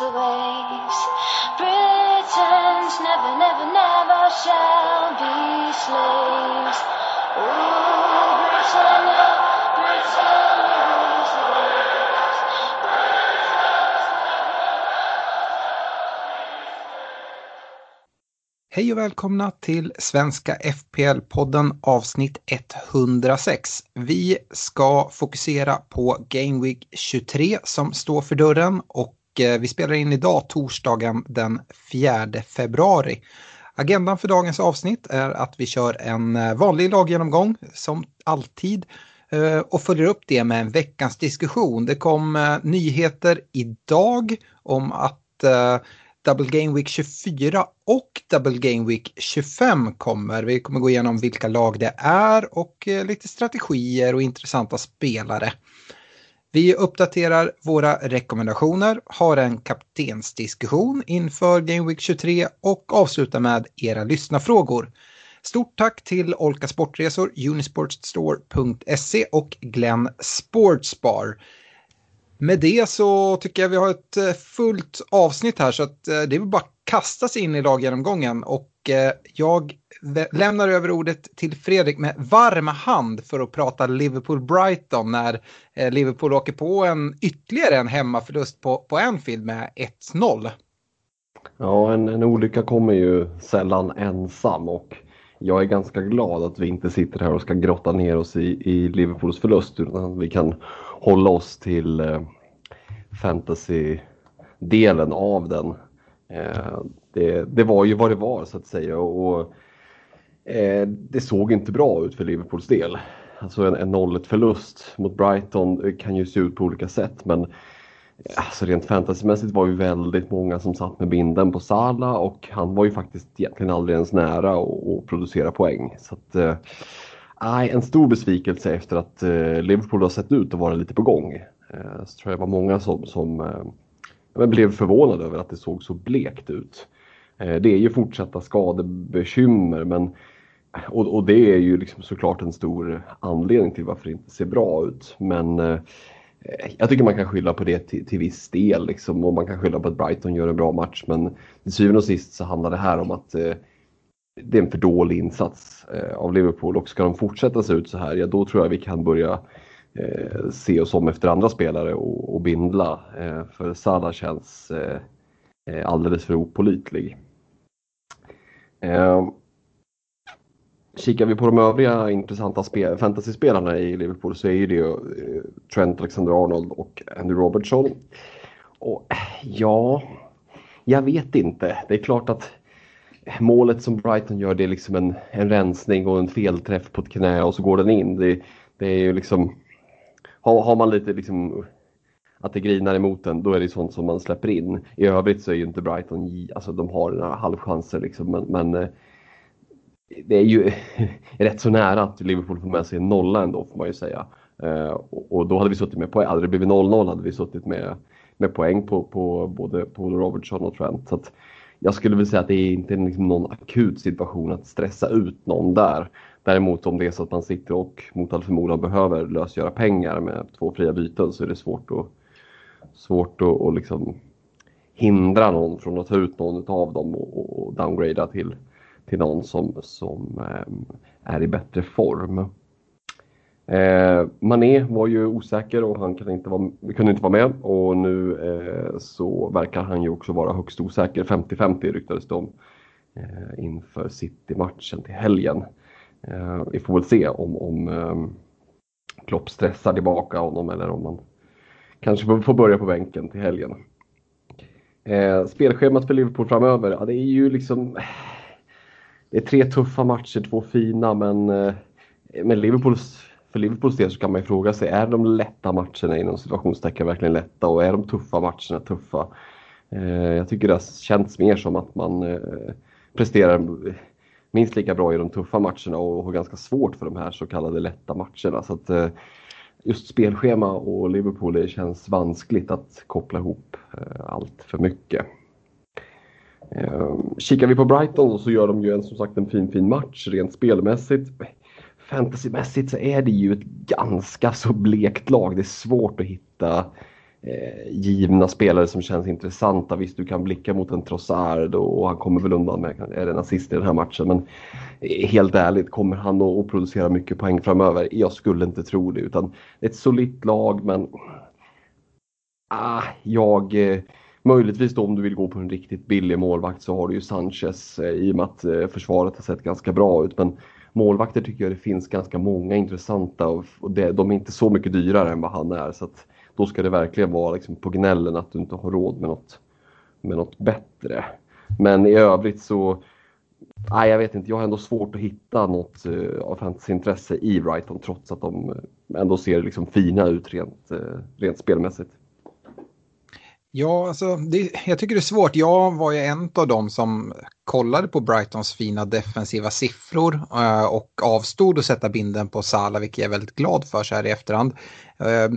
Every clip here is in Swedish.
Rules the waves. Britons never, never, never shall be slaves. Ooh, Britannia, Britannia rules the waves. Hej och välkomna till Svenska FPL-podden avsnitt 106. Vi ska fokusera på Game Week 23 som står för dörren och Eh, vi spelar in idag torsdagen den 4 februari. Agendan för dagens avsnitt är att vi kör en eh, vanlig laggenomgång som alltid eh, och följer upp det med en veckans diskussion. Det kom nyheter idag om att Double Game Week 24 och Double Game Week 25 kommer. Vi kommer gå igenom vilka lag det är och lite strategier och intressanta spelare. Vi uppdaterar våra rekommendationer, har en kaptensdiskussion inför Game Week 23 och avslutar med era lyssnarfrågor. Stort tack till Olka Sportresor, Unisportstore.se och Glenn Sportsbar. Med det så tycker jag vi har ett eh, fullt avsnitt här så att eh, det är bara att kasta sig in i laggenomgången och eh, jag lämnar över ordet till Fredrik med varm hand för att prata Liverpool-Brighton när Liverpool åker på en ytterligare en hemmaförlust på, på Anfield med 1-0. Ja, en, en olycka kommer ju sällan ensam och jag är ganska glad att vi inte sitter här och ska grotta ner oss i, i Liverpools förlust utan att vi kan hålla oss till eh, fantasy-delen av den. Eh, det, det var ju vad det var så att säga och eh, det såg inte bra ut för Liverpools del. Alltså en, en 0-1 förlust mot Brighton kan ju se ut på olika sätt men eh, Alltså rent fantasymässigt var ju väldigt många som satt med binden på Sala och han var ju faktiskt egentligen aldrig ens nära att producera poäng. Så att, eh, nej, en stor besvikelse efter att eh, Liverpool har sett ut att vara lite på gång. Eh, så tror jag det var många som, som eh, blev förvånade över att det såg så blekt ut. Det är ju fortsatta skadebekymmer men och, och det är ju liksom såklart en stor anledning till varför det inte ser bra ut. Men jag tycker man kan skylla på det till, till viss del liksom, och man kan skylla på att Brighton gör en bra match men till syvende och sist så handlar det här om att eh, det är en för dålig insats eh, av Liverpool och ska de fortsätta se ut så här, ja då tror jag vi kan börja eh, se oss om efter andra spelare och, och bindla. Eh, för Salah känns eh, eh alldeles för opålitlig. Eh, Kikar vi på de övriga intressanta spe- i Liverpool så är ju det ju, eh, Trent Alexander-Arnold och Andy Robertson. Och ja, jag vet inte. Det är klart att målet som Brighton gör det är liksom en, en rensning och en felträff på ett knä och så går den in. Det, det är ju liksom, har, har man lite liksom att det grinar emot den, då är det sånt som man släpper in. I övrigt så är ju inte Brighton, alltså de har några halvchanser liksom, men, men eh, det är ju rätt så nära att Liverpool får med sig en nolla ändå får man ju säga. Eh, och, och då hade vi suttit med poäng, hade det blivit 0-0 hade vi suttit med, med poäng på, på både på Robertson och Trent. Så att jag skulle väl säga att det är inte liksom någon akut situation att stressa ut någon där. Däremot om det är så att man sitter och mot all förmodan behöver lösgöra pengar med två fria byten så är det svårt att, svårt att, att liksom hindra någon från att ta ut någon av dem och, och downgrada till, till någon som, som ehm, är i bättre form. Eh, Mané var ju osäker och han kunde inte vara, kunde inte vara med och nu eh, så verkar han ju också vara högst osäker. 50-50 ryktades det om eh, inför City-matchen till helgen. Eh, vi får väl se om, om eh, Klopp stressar tillbaka honom eller om man kanske får börja på bänken till helgen. Eh, spelschemat för Liverpool framöver, ja, det är ju liksom... Det är tre tuffa matcher, två fina, men eh, med Liverpools, för Liverpools del så kan man ju fråga sig, är de lätta matcherna inom situationstecken verkligen lätta och är de tuffa matcherna tuffa? Eh, jag tycker det har känts mer som att man eh, presterar minst lika bra i de tuffa matcherna och har ganska svårt för de här så kallade lätta matcherna. Så att, eh, just spelschema och Liverpool det känns vanskligt att koppla ihop eh, allt för mycket. Eh, kikar vi på Brighton så gör de ju en, som sagt en fin fin match rent spelmässigt. Fantasymässigt så är det ju ett ganska så blekt lag. Det är svårt att hitta eh, givna spelare som känns intressanta. Visst, du kan blicka mot en Trossard och han kommer väl undan med är en assist i den här matchen. Men eh, helt ärligt, kommer han att producera mycket poäng framöver? Jag skulle inte tro det. Utan ett solitt lag, men ah, jag... Eh, möjligtvis då om du vill gå på en riktigt billig målvakt så har du ju Sanchez eh, i och med att eh, försvaret har sett ganska bra ut. Men målvakter tycker jag det finns ganska många intressanta och, och det, de är inte så mycket dyrare än vad han är. Så att, då ska det verkligen vara liksom på gnällen att du inte har råd med något, med något bättre. Men i övrigt så, nej jag vet inte, jag har ändå svårt att hitta något uh, av intresse i Brighton trots att de eh, ändå ser liksom fina ut rent, uh, rent spelmässigt. Ja, alltså, det, jag tycker det är svårt. Jag var ju en av dem som kollade på Brightons fina defensiva siffror eh, och avstod att sätta binden på Salah, vilket jag är väldigt glad för så här i efterhand. Eh,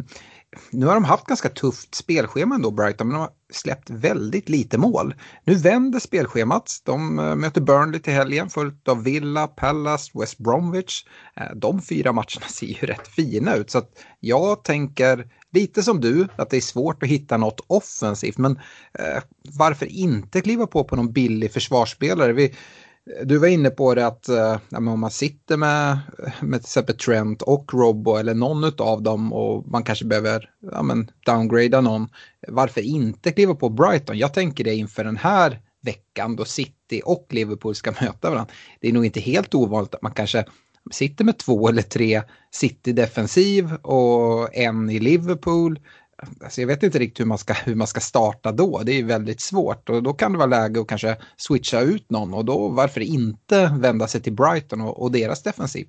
nu har de haft ganska tufft spelschema ändå, Brighton, men de har släppt väldigt lite mål. Nu vänder spelschemat. De eh, möter Burnley till helgen, följt av Villa, Palace, West Bromwich. Eh, de fyra matcherna ser ju rätt fina ut, så att jag tänker lite som du, att det är svårt att hitta något offensivt, men eh, varför inte kliva på på någon billig försvarsspelare? Vi, du var inne på det att eh, ja, om man sitter med, med till exempel Trent och Robbo eller någon av dem och man kanske behöver ja, men downgrada någon. Varför inte kliva på Brighton? Jag tänker det inför den här veckan då City och Liverpool ska möta varandra. Det är nog inte helt ovanligt att man kanske sitter med två eller tre City-defensiv och en i Liverpool Alltså jag vet inte riktigt hur man, ska, hur man ska starta då. Det är väldigt svårt och då kan det vara läge att kanske switcha ut någon och då varför inte vända sig till Brighton och, och deras defensiv.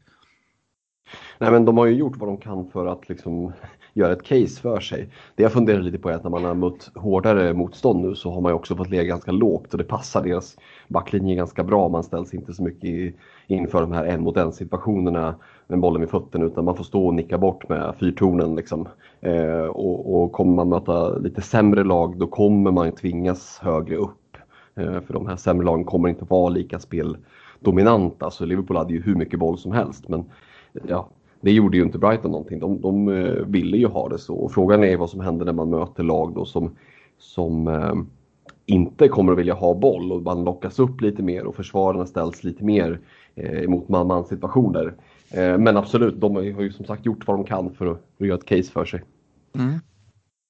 Nej men de har ju gjort vad de kan för att liksom göra ett case för sig. Det jag funderar lite på är att när man har mött hårdare motstånd nu så har man ju också fått ligga ganska lågt och det passar deras backlinje ganska bra. Man ställs inte så mycket i, inför de här en mot en situationerna med bollen vid fötterna utan man får stå och nicka bort med fyrtornen. Liksom. Eh, och, och kommer man möta lite sämre lag då kommer man tvingas högre upp. Eh, för de här sämre lagen kommer inte vara lika speldominanta. Så Liverpool hade ju hur mycket boll som helst men ja, det gjorde ju inte Brighton någonting. De, de eh, ville ju ha det så. Och frågan är vad som händer när man möter lag då som, som eh, inte kommer att vilja ha boll och man lockas upp lite mer och försvararna ställs lite mer eh, mot man-man situationer. Eh, men absolut, de har ju som sagt gjort vad de kan för att, för att göra ett case för sig. Mm.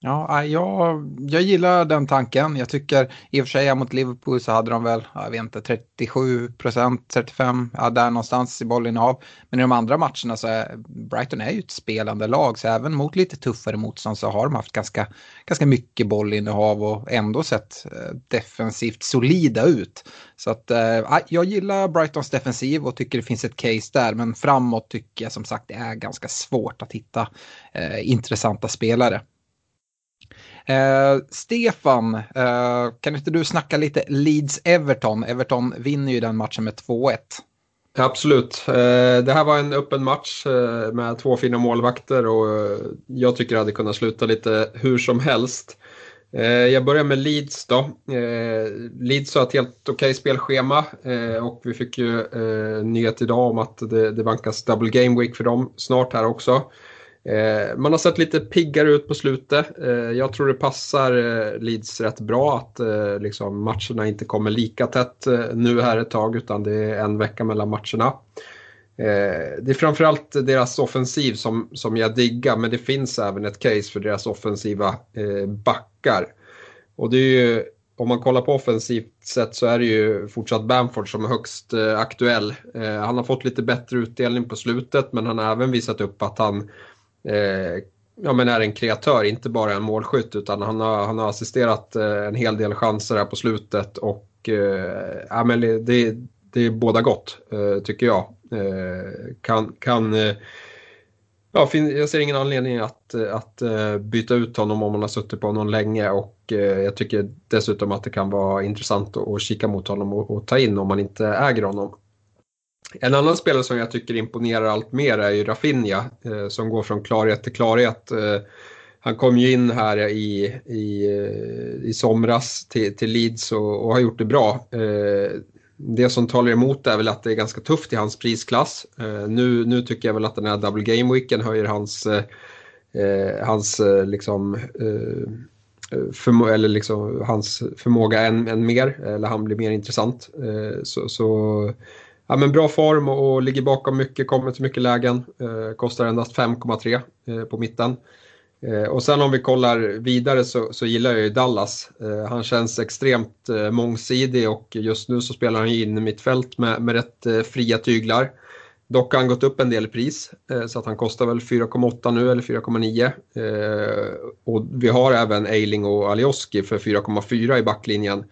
Ja, äh, jag, jag gillar den tanken. Jag tycker i och för sig mot Liverpool så hade de väl, jag vet inte, 37 procent, 35, ja, där någonstans i bollinnehav. Men i de andra matcherna så är Brighton är ju ett spelande lag så även mot lite tuffare motstånd så har de haft ganska, ganska mycket bollinnehav och ändå sett eh, defensivt solida ut. Så att eh, äh, jag gillar Brightons defensiv och tycker det finns ett case där men framåt tycker jag som sagt det är ganska svårt att hitta eh, intressanta spelare. Eh, Stefan, eh, kan inte du snacka lite Leeds-Everton? Everton vinner ju den matchen med 2-1. Absolut. Eh, det här var en öppen match eh, med två fina målvakter och eh, jag tycker det hade kunnat sluta lite hur som helst. Jag börjar med Leeds då. Leeds har ett helt okej spelschema och vi fick ju nyhet idag om att det vankas double game week för dem snart här också. Eh, man har sett lite piggare ut på slutet. Eh, jag tror det passar eh, Leeds rätt bra att eh, liksom, matcherna inte kommer lika tätt eh, nu här ett tag utan det är en vecka mellan matcherna. Eh, det är framförallt deras offensiv som, som jag diggar men det finns även ett case för deras offensiva eh, backar. Och det är ju, om man kollar på offensivt sett så är det ju fortsatt Bamford som är högst eh, aktuell. Eh, han har fått lite bättre utdelning på slutet men han har även visat upp att han eh, ja, men är en kreatör, inte bara en målskytt utan han har, han har assisterat eh, en hel del chanser här på slutet och eh, ja, men det, det är båda gott eh, tycker jag. Eh, kan, kan Ja, jag ser ingen anledning att, att eh, byta ut honom om man har suttit på honom länge och jag tycker dessutom att det kan vara intressant att kika mot honom och, och ta in om man inte äger honom. En annan spelare som jag tycker imponerar allt mer är ju Rafinha eh, som går från klarhet till klarhet. Eh, han kom ju in här i, i, eh, i somras till, till Leeds och, och har gjort det bra eh, det som talar emot är väl att det är ganska tufft i hans prisklass. Nu, nu tycker jag väl att den här double game weeken höjer hans, hans liksom, förmå eller liksom, hans förmåga än, än mer, eller han blir mer intressant. Så, så ja, men bra form och, och ligger bakom mycket, kommer till mycket lägen, eh, kostar endast 5,3 eh, på mitten. Eh, och sen om vi kollar vidare så, så gillar jag ju Dallas. Eh, han känns extremt eh, mångsidig och just nu så spelar han in i mittfält med, med rätt eh, fria tyglar. Dock har han gått upp en del i pris så att han kostar väl 4,8 nu eller 4,9. Och vi har även Eiling och Alioski för 4,4 i backlinjen.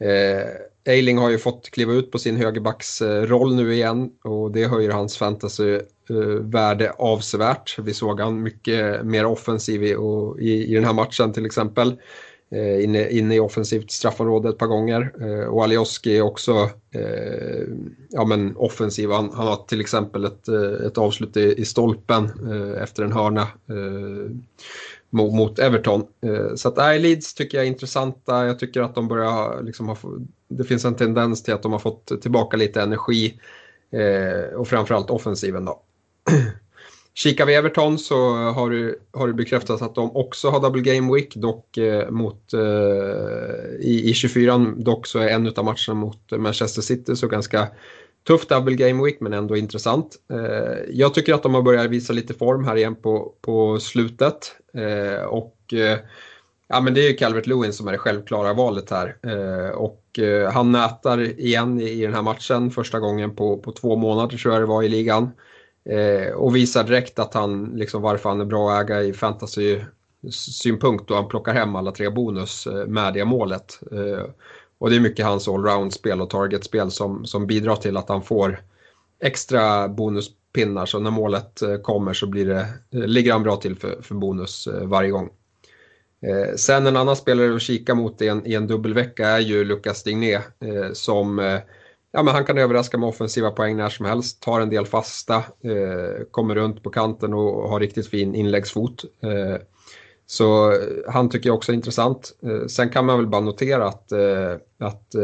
Eh, Eiling har ju fått kliva ut på sin högerbacksroll nu igen och det höjer hans fantasyvärde eh, avsevärt. Vi såg han mycket mer offensiv i, i, i den här matchen till exempel. Eh, inne, inne i offensivt straffområde ett par gånger. Eh, och Alioski är också eh, ja, men offensiv. Han, han, har till exempel ett, eh, ett avslut i, i stolpen efter en hörna mot, mot Everton. Eh, så att nej, Leeds tycker jag är intressanta. Jag tycker att de börjar liksom ha, det finns en tendens till att de har fått tillbaka lite energi eh, och framförallt offensiven då. Kikar vi Everton så har det, har det bekräftats att de också har double game week, dock eh, mot eh, i, i 24 dock så är en av matcherna mot Manchester City så ganska tuff double game week men ändå intressant. Eh, jag tycker att de har börjat visa lite form här igen på, på slutet eh, och eh, ja men det är ju Calvert Lewin som är det självklara valet här eh, och eh, han nätar igen i, i den här matchen första gången på, på två månader tror jag det var i ligan. Eh, och visar direkt att han, liksom varför han är bra att äga i fantasy-synpunkt då han plockar hem alla tre bonus eh, med det målet. Eh, och det är mycket hans allround-spel och target-spel som, som bidrar till att han får extra bonuspinnar. Så när målet eh, kommer så blir det, eh, ligger han bra till för, för bonus eh, varje gång. Sen en annan spelare att kika mot i en, i en dubbelvecka är ju Lucas Digné som ja, men han kan överraska med offensiva poäng när som helst, tar en del fasta, kommer runt på kanten och har riktigt fin inläggsfot. Så eh, han tycker jag också är intressant. Eh, sen kan man väl bara notera att, eh, att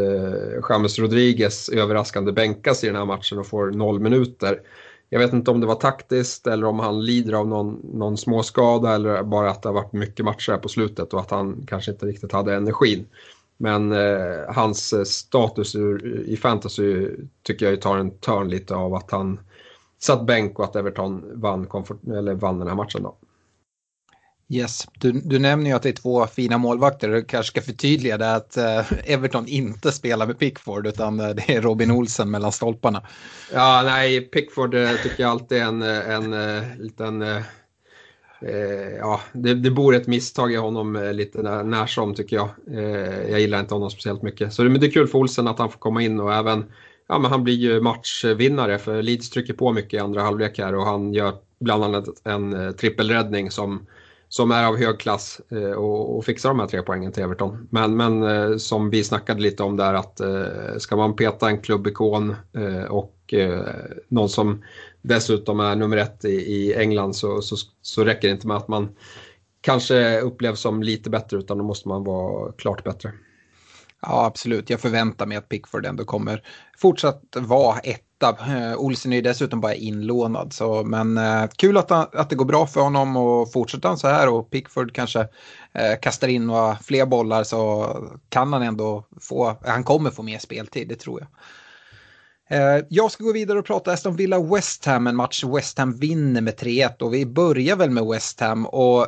James Rodriguez överraskande bänkas i den här matchen och får noll minuter. Jag vet inte om det var taktiskt eller om han lider av någon, någon småskada eller bara att det har varit mycket matcher här på slutet och att han kanske inte riktigt hade energin. Men eh, hans status i fantasy tycker jag tar en törn lite av att han satt bänk och att Everton vann, komfort, eller vann den här matchen. Då. Yes, du, du nämner ju att det är två fina målvakter. Du kanske ska förtydliga det att eh, Everton inte spelar med Pickford utan eh, det är Robin Olsen mellan stolparna. Ja, nej, Pickford eh, tycker jag alltid är en, eh, en, en liten Eh, ja, det, det bor ett misstag i honom lite när, när som tycker jag. Eh, jag gillar inte honom speciellt mycket. Så det, men det är kul för Olsen att han får komma in och även, ja men han blir ju matchvinnare för Leeds trycker på mycket i andra halvlek här och han gör bland annat en trippelräddning som, som är av hög klass eh, och, och, fixar de här tre poängen till Everton. Men, men eh, som vi snackade lite om där att eh, ska man peta en klubbikon och någon som dessutom är nummer ett i, i England så, så, så räcker det inte med att man kanske upplevs som lite bättre utan då måste man vara klart bättre. Ja, absolut. Jag förväntar mig att Pickford ändå kommer fortsatt vara etta. Eh, Olsen är ju dessutom bara inlånad, så, men eh, kul att, att det går bra för honom och fortsätter han så här och Pickford kanske eh, kastar in några fler bollar så kan han ändå få, han kommer få mer speltid, det tror jag. Eh, jag ska gå vidare och prata Aston Villa West Ham, en match West Ham vinner med 3-1 och vi börjar väl med West Ham och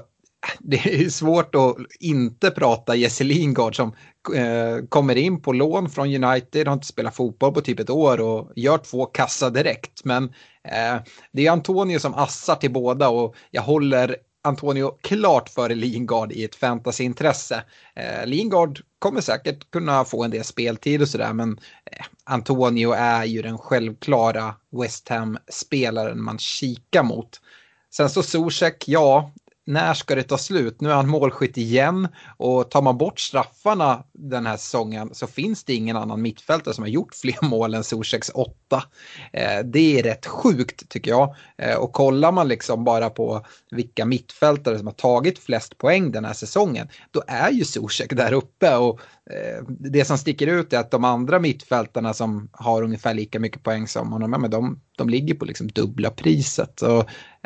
det är svårt att inte prata Jesse Lingard som eh, kommer in på lån från United, har inte spelat fotboll på typ ett år och gör två kassa direkt. Men eh, det är Antonio som assar till båda och jag håller Antonio klart före Lingard i ett fantasyintresse. Eh, Lingard kommer säkert kunna få en del speltid och sådär men eh, Antonio är ju den självklara West Ham-spelaren man kikar mot. Sen så Zuzek, ja, när ska det ta slut? Nu är han målskytt igen och tar man bort straffarna den här säsongen så finns det ingen annan mittfältare som har gjort fler mål än Zuzeks 8. Eh, det är rätt sjukt tycker jag. Eh, och kollar man liksom bara på vilka mittfältare som har tagit flest poäng den här säsongen, då är ju Zuzek där uppe och Eh, det som sticker ut är att de andra mittfältarna som har ungefär lika mycket poäng som honom, ja, men de, de ligger på liksom dubbla priset. Så,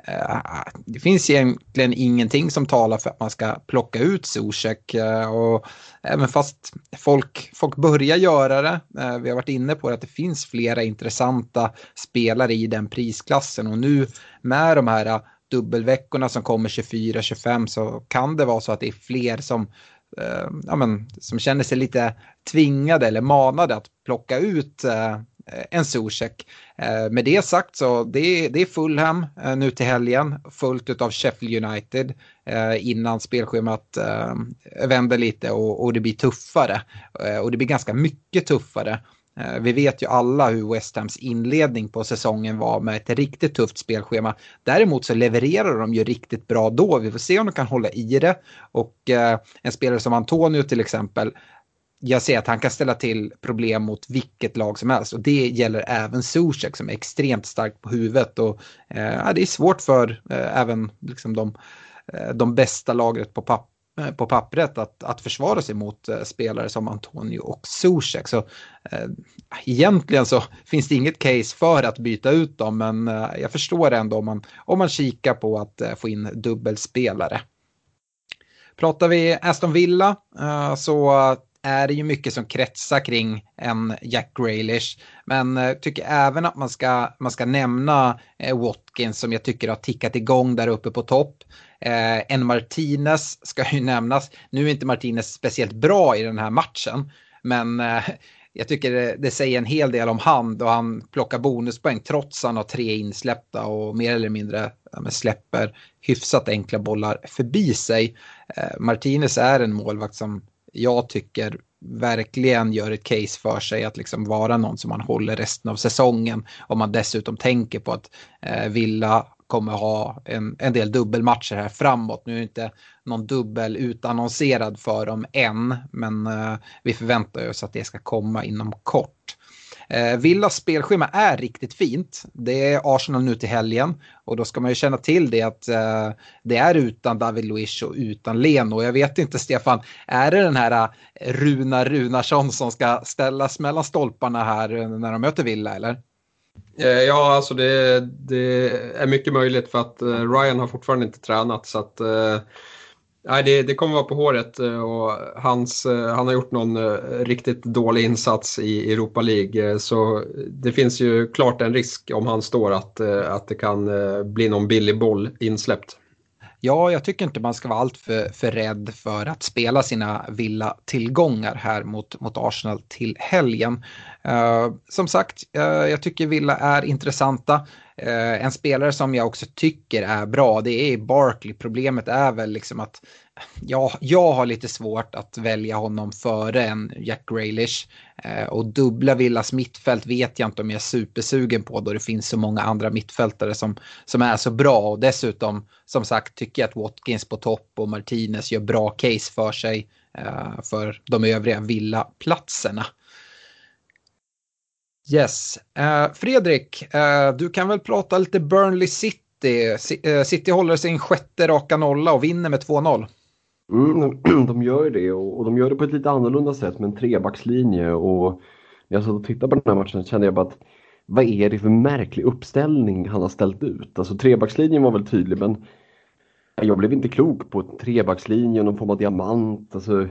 eh, det finns egentligen ingenting som talar för att man ska plocka ut Zuzek. Eh, och även fast folk, folk börjar göra det, eh, vi har varit inne på att det finns flera intressanta spelare i den prisklassen och nu med de här eh, dubbelveckorna som kommer 24-25 så kan det vara så att det är fler som eh, ja, men, som känner sig lite tvingade eller manade att plocka ut eh, en Zuzek. Eh, med det sagt så det, det är Fulham eh, nu till helgen fullt av Sheffield United eh, innan spelschemat eh, vänder lite och, och det blir tuffare. Eh, och det blir ganska mycket tuffare. Eh, vi vet ju alla hur West Hams inledning på säsongen var med ett riktigt tufft spelschema. Däremot så levererar de ju riktigt bra då. Vi får se om de kan hålla i det. Och eh, en spelare som Antonio till exempel, jag ser att han kan ställa till problem mot vilket lag som helst och det gäller även Zuzek som är extremt stark på huvudet och eh, det är svårt för eh, även liksom de, eh, de bästa lagret på papper Eh, på pappret att, att försvara sig mot eh, spelare som Antonio och Zuzek. Så eh, egentligen så finns det inget case för att byta ut dem men eh, jag förstår ändå om man, om man kikar på att eh, få in dubbelspelare. Pratar vi Aston Villa eh, så är det ju mycket som kretsar kring en Jack Grealish. Men eh, tycker även att man ska, man ska nämna eh, Watkins som jag tycker har tickat igång där uppe på topp. Eh, en Martinez ska ju nämnas. Nu är inte Martinez speciellt bra i den här matchen. Men eh, jag tycker det, det, säger en hel del om han då han plockar bonuspoäng trots att han har tre insläppta och mer eller mindre ja, släpper hyfsat enkla bollar förbi sig. Eh, Martinez är en målvakt som jag tycker verkligen gör ett case för sig att liksom vara någon som man håller resten av säsongen. Om man dessutom tänker på att eh, Villa kommer ha en, en del dubbelmatcher här framåt. Nu är det inte någon dubbel utannonserad för dem än, men eh, vi förväntar oss att det ska komma inom kort. Eh, Villas spelschema är riktigt fint. Det är Arsenal nu till helgen och då ska man ju känna till det att eh, det är utan David Luiz och utan Leno. Jag vet inte Stefan, är det den här eh, Runa Runarsson som ska ställas mellan stolparna här eh, när de möter Villa eller? Ja, alltså det, det, är mycket möjligt för att Ryan har fortfarande inte tränat så att eh, Nej, det, det kommer vara på håret eh, och hans, eh, han har gjort någon eh, riktigt dålig insats i Europa League så det finns ju klart en risk om han står att, att det kan bli någon billig boll insläppt. Ja, jag tycker inte man ska vara alltför för rädd för att spela sina Villa-tillgångar här mot, mot Arsenal till helgen. Uh, som sagt, uh, jag tycker Villa är intressanta. Eh, en spelare som jag också tycker är bra, det är Barkley. Problemet är väl liksom att jag, jag har lite svårt att välja honom före en Jack Grealish. Eh, och dubbla Villas mittfält vet jag inte om jag är supersugen på då det finns så många andra mittfältare som, som är så bra. Och dessutom, som sagt, tycker jag att Watkins på topp och Martinez gör bra case för sig eh, för de övriga Villa-platserna. Yes. Uh, Fredrik, uh, du kan väl prata lite Burnley City. Eh, City håller sin sjätte raka nolla och vinner med 2-0. Mm, de gör ju det och, och, de gör det på ett lite annorlunda sätt med en trebackslinje och när jag satt och tittade på den här matchen kände jag bara att vad är det för märklig uppställning han har ställt ut? Alltså trebackslinjen var väl tydlig men jag blev inte klok på trebackslinjen, någon form av diamant. Alltså,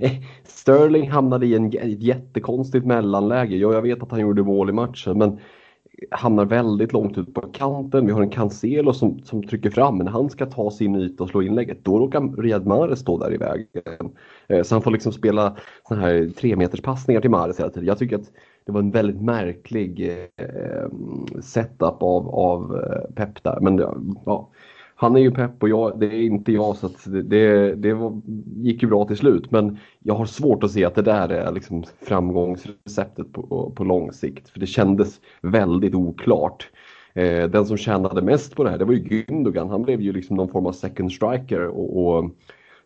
Eh, Sterling hamnade i en, ett jättekonstigt mellanläge. Ja, jag vet att han gjorde mål i matchen men hamnar väldigt långt ut på kanten. Vi har en Cancelo som, som trycker fram, men när han ska ta sin yta och slå inlägget, då råkar Riyad Mahrez stå där i vägen. Eh, så han får liksom spela såna här tre meters passningar till Mahrez hela tiden. Jag tycker att det var en väldigt märklig eh, setup av, av eh, Pep där. Men ja, han är ju pepp och jag, det är inte jag så det, det, det var, gick ju bra till slut. Men jag har svårt att se att det där är liksom framgångsreceptet på, på lång sikt. För det kändes väldigt oklart. Eh, den som tjänade mest på det här det var ju Gündogan. Han blev ju liksom någon form av second striker. Och, och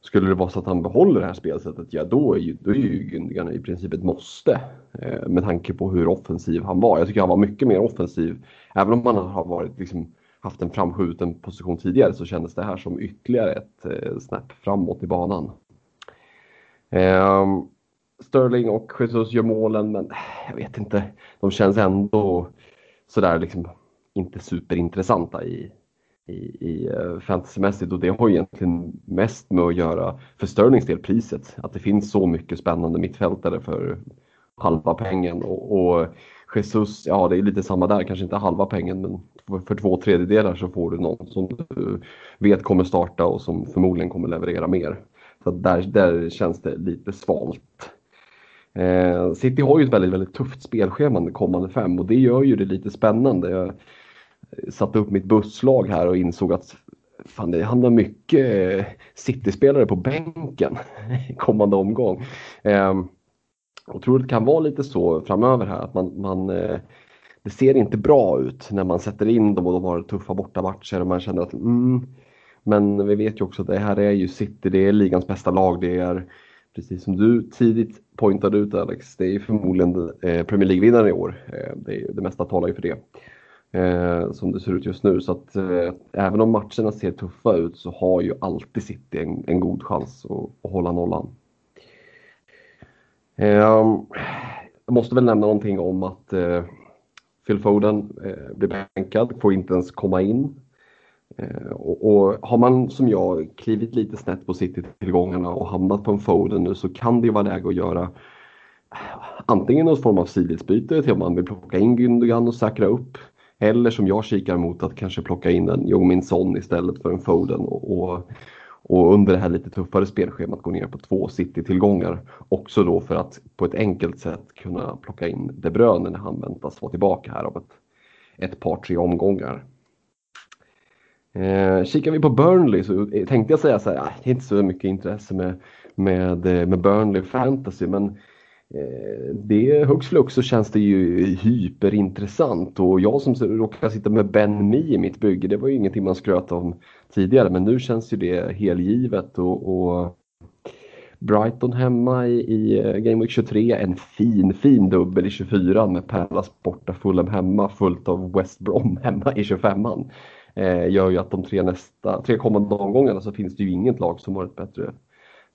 skulle det vara så att han behåller det här spelsättet, ja då är ju, då är ju Gündogan i princip ett måste. Eh, med tanke på hur offensiv han var. Jag tycker han var mycket mer offensiv. Även om han har varit liksom haft en framskjuten position tidigare så kändes det här som ytterligare ett eh, snäpp framåt i banan. Eh, Sterling och Jesus gör målen men jag vet inte, de känns ändå sådär liksom inte superintressanta i, i, i eh, fantasymässigt och det har egentligen mest med att göra för Sterlings del priset. Att det finns så mycket spännande mittfältare för halva pengen och, och Jesus, ja det är lite samma där, kanske inte halva pengen men för två tredjedelar så får du någon som du vet kommer starta och som förmodligen kommer leverera mer. Så där, där känns det lite svalt. Eh, City har ju ett väldigt, väldigt tufft spelschema de kommande fem och det gör ju det lite spännande. Jag satte upp mitt busslag här och insåg att fan, det handlar mycket City-spelare på bänken kommande omgång. Eh, jag tror det kan vara lite så framöver här att man, man eh, det ser inte bra ut när man sätter in dem och de har tuffa bortamatcher och man känner att mm, men vi vet ju också att det här är ju City, det är ligans bästa lag. Det är precis som du tidigt pointade ut Alex, det är förmodligen eh, Premier League-vinnaren i år. Eh, det, det, det mesta talar ju för det. Eh, som det ser ut just nu. Så att eh, även om matcherna ser tuffa ut så har ju alltid City en, en god chans att, att hålla nollan. Ehm, jag måste väl nämna någonting om att eh, Phil Foden eh, blir bänkad, får inte ens komma in. Eh, och, och, har man som jag klivit lite snett på City-tillgångarna och hamnat på en Foden nu så kan det ju vara läge att göra antingen någon form av sidledsbyte till om man vill plocka in Gündogan och säkra upp. Eller som jag kikar mot att kanske plocka in en Jomin Son istället för en Foden och, och och under det här lite tuffare spelschemat gå ner på två City-tillgångar. Också då för att på ett enkelt sätt kunna plocka in De Bruyne när han väntas vara tillbaka här om ett, ett par, tre omgångar. Eh, kikar vi på Burnley så tänkte jag säga så här, ah, det är inte så mycket intresse med, med, eh, med Burnley Fantasy men eh, Eh, det hux flux så känns det ju hyperintressant. Och jag som råkar sitta med Ben Mi i mitt bygge, det var ju ingenting man skröt om tidigare. Men nu känns ju det helgivet. Och, och Brighton hemma i, i eh, Game Week 23, en fin fin dubbel i 24 med Palace borta, Fulham hemma, fullt av West Brom hemma i 25an. Eh, gör ju att de tre, nästa, tre kommande omgångarna så finns det ju inget lag som har ett bättre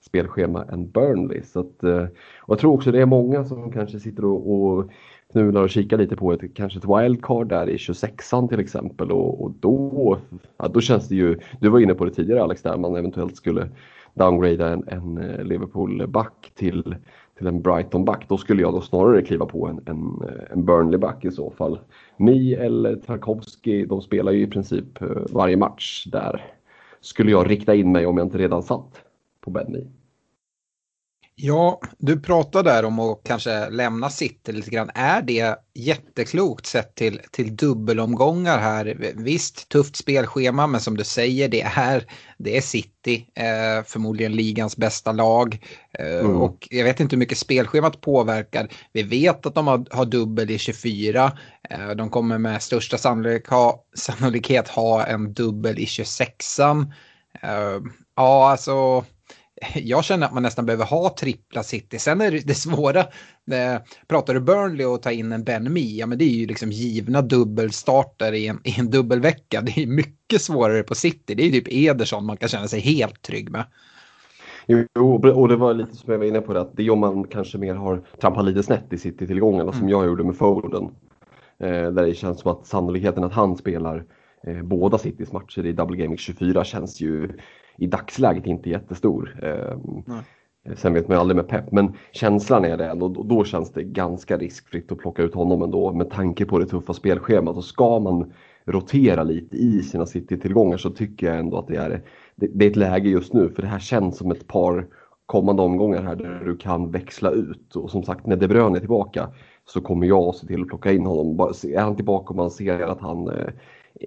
spelschema än Burnley. Så att, eh, och jag tror också det är många som kanske sitter och, och knular och kikar lite på ett, kanske ett wildcard där i 26an till exempel och, och då, ja, då känns det ju, du var inne på det tidigare Alex, där man eventuellt skulle downgrada en, en eh, Liverpool-back till, till en Brighton-back. Då skulle jag då snarare kliva på en, en, eh, en Burnley-back i så fall. Mi eller Tarkovsky, de spelar ju i princip varje match där. Skulle jag rikta in mig om jag inte redan satt på Benny. Ja, du pratar där om att kanske lämna City lite grann. Är det jätteklokt sett till, till dubbelomgångar här? Visst, tufft spelschema, men som du säger, det är, det är City, eh, förmodligen ligans bästa lag. Eh, mm. Och jag vet inte hur mycket spelschemat påverkar. Vi vet att de har, har dubbel i 24. Eh, de kommer med största sannolik ha, sannolikhet ha en dubbel i 26an. Eh, ja, alltså jag känner att man nästan behöver ha trippla city. Sen är det, det svåra, eh, pratar du Burnley och ta in en Ben Mee, ja men det är ju liksom givna dubbelstarter i en, i en dubbelvecka. Det är mycket svårare på city. Det är typ Ederson man kan känna sig helt trygg med. Jo, och det var lite som jag var inne på det, att det är om man kanske mer har trampat lite snett i City-tillgångarna mm. som jag gjorde med Foden. Eh, där det känns som att sannolikheten att han spelar eh, båda Citys matcher i Double Gaming 24 känns ju i dagsläget inte jättestor. Eh, Sen vet man ju aldrig med Pep, men känslan är det ändå. Och då känns det ganska riskfritt att plocka ut honom ändå med tanke på det tuffa spelschemat. Och ska man rotera lite i sina City-tillgångar så tycker jag ändå att det är, det, är ett läge just nu. För det här känns som ett par kommande omgångar här där du kan växla ut. Och som sagt, när De Bruyne är tillbaka så kommer jag att se till att plocka in honom. Är han tillbaka och man ser att han eh,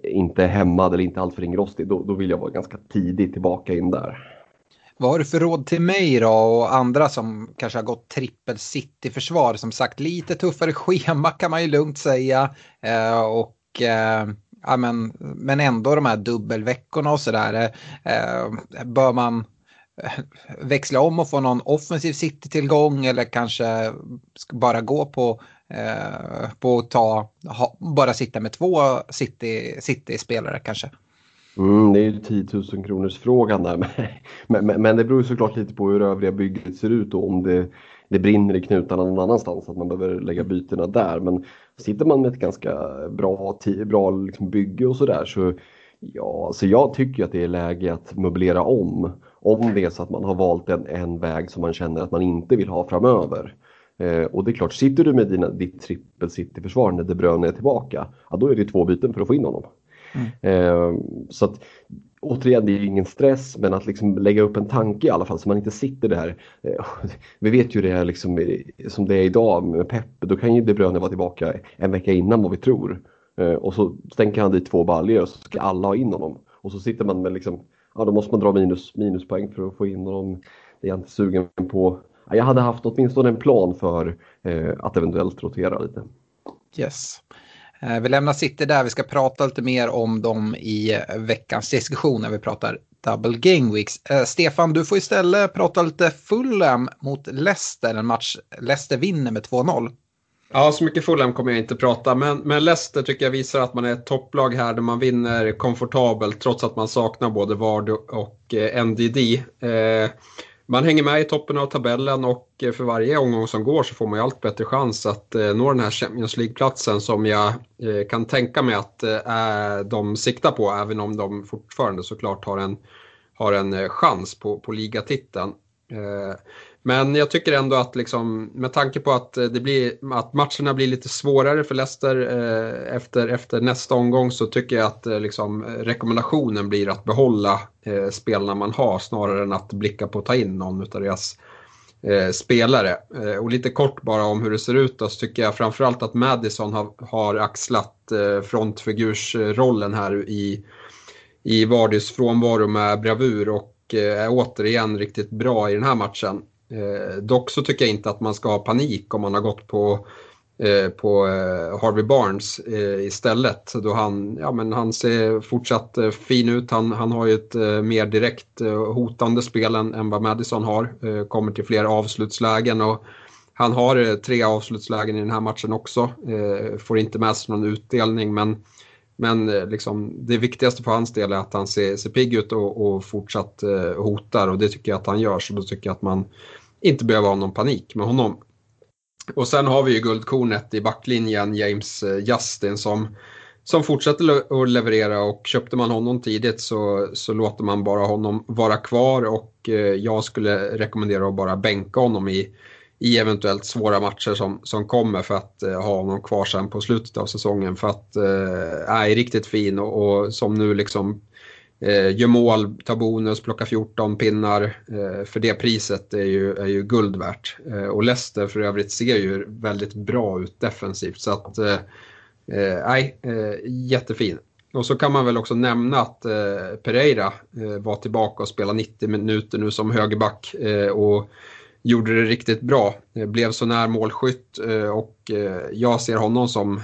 inte är hämmad eller inte alltför ringrostig, då, då vill jag vara ganska tidigt tillbaka in där. Vad har du för råd till mig då och andra som kanske har gått trippel city-försvar? Som sagt, lite tuffare schema kan man ju lugnt säga. Eh, och eh, ja, men, men ändå de här dubbelveckorna och sådär. Eh, bör man eh, växla om och få någon offensiv city-tillgång eller kanske bara gå på, eh, på att ta, ha, bara sitta med två city-spelare city kanske? Mm, det är ju 10 000 kronors frågan där. Men, men, men, det beror såklart lite på hur övriga bygget ser ut och om det, det brinner i knutarna någon annanstans. Att man behöver lägga bytena där. Men sitter man med ett ganska bra, bra liksom bygge och sådär så ja, så jag tycker att det är läge att möblera om. Om det är så att man har valt en, en väg som man känner att man inte vill ha framöver. Eh, och det är klart, sitter du med dina, ditt trippel city-försvar när De Bruyne är tillbaka, ja, då är det två byten för att få in honom. Mm. Eh, så att återigen, det är ingen stress, men att liksom lägga upp en tanke i alla fall så man inte sitter där. Eh, vi vet ju det är liksom, som det är idag med Pep, då kan ju De Bruyne vara tillbaka en vecka innan vad vi tror. Eh, och så stänker han dit två baljor och så ska alla ha in honom. Och så sitter man med liksom, ja då måste man dra minus, minuspoäng för att få in honom. Det är jag inte sugen på. Jag hade haft åtminstone en plan för eh, att eventuellt rotera lite. Yes. Eh, vi lämnar City där, vi ska prata lite mer om dem i veckans diskussion när vi pratar double game weeks. Eh, Stefan, du får istället prata lite Fulham mot Leicester, en match Leicester vinner med 2-0. Ja, så mycket Fulham kommer jag inte prata, men, men Leicester tycker jag visar att man är ett topplag här där man vinner komfortabelt trots att man saknar både Vard och eh, NDD. Eh, man hänger med i toppen av tabellen och eh, för varje omgång som går så får man ju allt bättre chans att eh, nå den här Champions League-platsen som jag eh, kan tänka mig att de siktar på även om de fortfarande såklart har en, har en chans på, på ligatiteln. Men jag tycker ändå att liksom, med tanke på att, det blir, att matcherna blir lite svårare för Leicester eh, efter, efter nästa omgång så tycker jag att eh, liksom, rekommendationen blir att behålla eh, spelarna man har snarare än att blicka på att ta in någon av deras eh, spelare. Eh, och lite kort bara om hur det ser ut då, så tycker jag framförallt att Madison har, har axlat eh, frontfigursrollen här i, i Vardys frånvaro med bravur och eh, är återigen riktigt bra i den här matchen. Eh, dock så tycker jag inte att man ska ha panik om man har gått på, eh, på eh, Harvey Barnes eh, istället. Då han, ja, men han ser fortsatt eh, fin ut. Han, han har ju ett eh, mer direkt eh, hotande spel än, än vad Madison har. Eh, kommer till fler avslutslägen. Och han har eh, tre avslutslägen i den här matchen också. får inte med sig någon utdelning men men liksom, det viktigaste för hans del är att han ser, ser pigg ut och, och fortsatt eh, hotar och det tycker jag att han gör. Så då tycker jag att man, inte behöva ha någon panik med honom. Och sen har vi ju guldkornet i backlinjen, James eh, Justin, som, som fortsätter att leverera och köpte man honom tidigt så, så låter man bara honom vara kvar och eh, jag skulle rekommendera att bara bänka honom i, i eventuellt svåra matcher som, som kommer för att eh, ha honom kvar sen på slutet av säsongen för att eh, är riktigt fin och, och som nu liksom Eh, gör mål, tar bonus, plockar 14 pinnar. Eh, för det priset är ju, är ju guld värt. Eh, och Leicester för övrigt ser ju väldigt bra ut defensivt. Så att, eh, eh, nej, eh, jättefin. Och så kan man väl också nämna att eh, Pereira eh, var tillbaka och spelade 90 minuter nu som högerback. Eh, och gjorde det riktigt bra. Eh, blev så när målskytt och jag ser honom som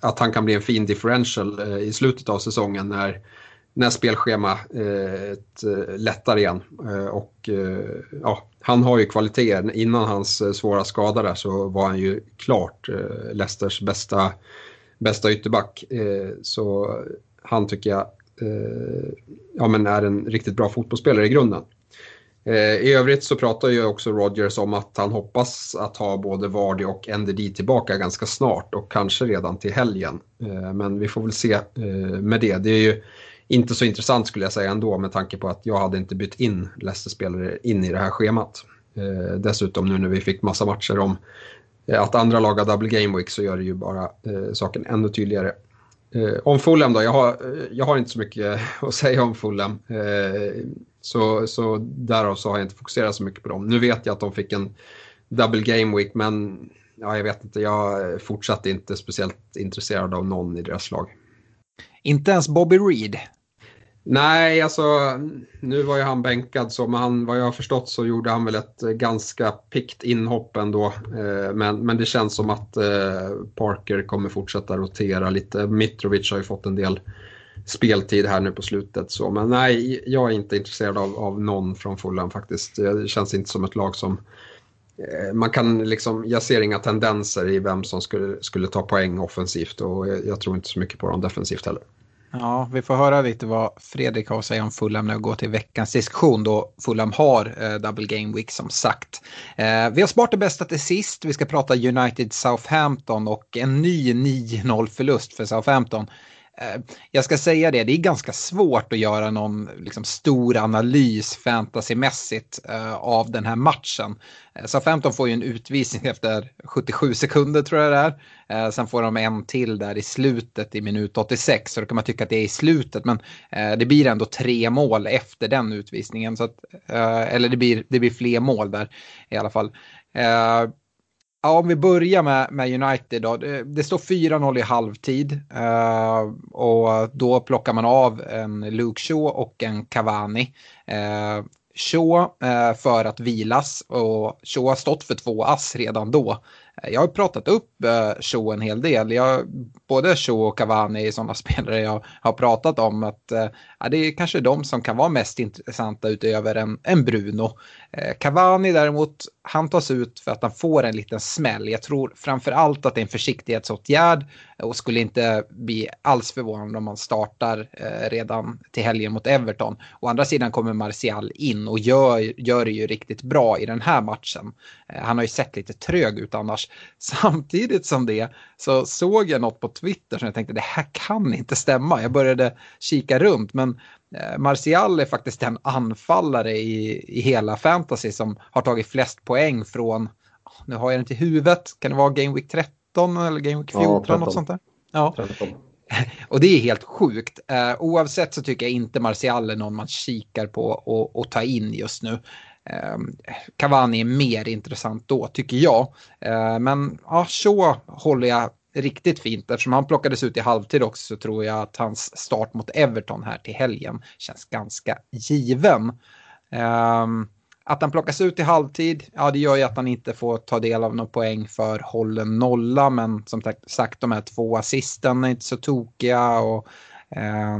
att han kan bli en fin differential i slutet av säsongen när när spelschemat eh, eh, lättar igen. Eh, och eh, ja, han har ju kvaliteter. Innan hans eh, svåra skada där så var han ju klart eh, Leicesters bästa, bästa ytterback. Eh, så han tycker jag eh, ja, men är en riktigt bra fotbollsspelare i grunden. Eh, I övrigt så pratar ju också Rogers om att han hoppas att ha både Vardy och NDD tillbaka ganska snart och kanske redan till helgen. Men vi får väl se med det. Det är ju inte så intressant skulle jag säga ändå med tanke på att jag hade inte bytt in Leicester-spelare in i det här schemat. Eh, dessutom nu när vi fick massa matcher om eh, att andra lag har double game week så gör det ju bara eh, saken ännu tydligare. Eh, om Fulham då, jag har, eh, jag har inte så mycket att säga om Fulham. Eh, så, så därav så har jag inte fokuserat så mycket på dem. Nu vet jag att de fick en double game week men ja, jag vet inte, jag fortsatte inte speciellt intresserad av någon i deras lag. Inte ens Bobby Reed? Nej, alltså nu var ju han bänkad så, men han, vad jag har förstått så gjorde han väl ett eh, ganska pikt inhopp ändå. Eh, men, men det känns som att eh, Parker kommer fortsätta rotera lite. Mitrovic har ju fått en del speltid här nu på slutet. Så. Men nej, jag är inte intresserad av, av någon från Fulham faktiskt. Eh, det känns inte som ett lag som eh, man kan liksom, jag ser inga tendenser i vem som skulle, skulle ta poäng offensivt och jag, jag tror inte så mycket på dem defensivt heller. Ja, vi får höra lite vad Fredrik har att säga om Fulham när vi går till veckans diskussion då Fulham har eh, Double Game Week som sagt. Eh, vi har sparat det bästa till sist. Vi ska prata United Southampton och en ny 9-0 förlust för Southampton. Eh, jag ska säga det, det är ganska svårt att göra någon liksom, stor analys fantasymässigt eh, av den här matchen. Eh, så 15 får ju en utvisning efter 77 sekunder tror jag det är. Eh, sen får de en till där i slutet i minut 86. Så då kan man tycka att det är i slutet. Men eh, det blir ändå tre mål efter den utvisningen. Så att, eh, eller det blir, det blir fler mål där i alla fall. Ja, om vi börjar med, med United då. Det, det står 4-0 i halvtid. Uh, och då plockar man av en Luke Shaw och en Cavani. Uh, Shaw uh, för att vilas och Shaw har stått för två ass redan då. Jag har pratat upp eh, Cho en hel del. Jag, både Cho och Cavani är sådana spelare jag har pratat om. att uh, Det är kanske de som kan vara mest intressanta utöver en, en Bruno. Eh, Cavani däremot, han tas ut för att han får en liten smäll. Jag tror framför allt att det är en försiktighetsåtgärd och skulle inte bli alls förvånad om man startar redan till helgen mot Everton. Å andra sidan kommer Martial in och gör, gör det ju riktigt bra i den här matchen. Han har ju sett lite trög ut annars. Samtidigt som det så såg jag något på Twitter som jag tänkte det här kan inte stämma. Jag började kika runt men eh, Martial är faktiskt den anfallare i, i hela fantasy som har tagit flest poäng från, nu har jag det inte i huvudet, kan det vara Game Week 13 eller Game Week 14? Ja, något sånt där? Ja. 13. Och det är helt sjukt. Uh, oavsett så tycker jag inte Martial är någon man kikar på och, och ta in just nu. Ehm, Cavani är mer intressant då tycker jag. Ehm, men ja, så håller jag riktigt fint. Eftersom han plockades ut i halvtid också så tror jag att hans start mot Everton här till helgen känns ganska given. Ehm, att han plockas ut i halvtid, ja det gör ju att han inte får ta del av någon poäng för hållen nolla. Men som sagt, de här två assisten är inte så tokiga. Och, eh,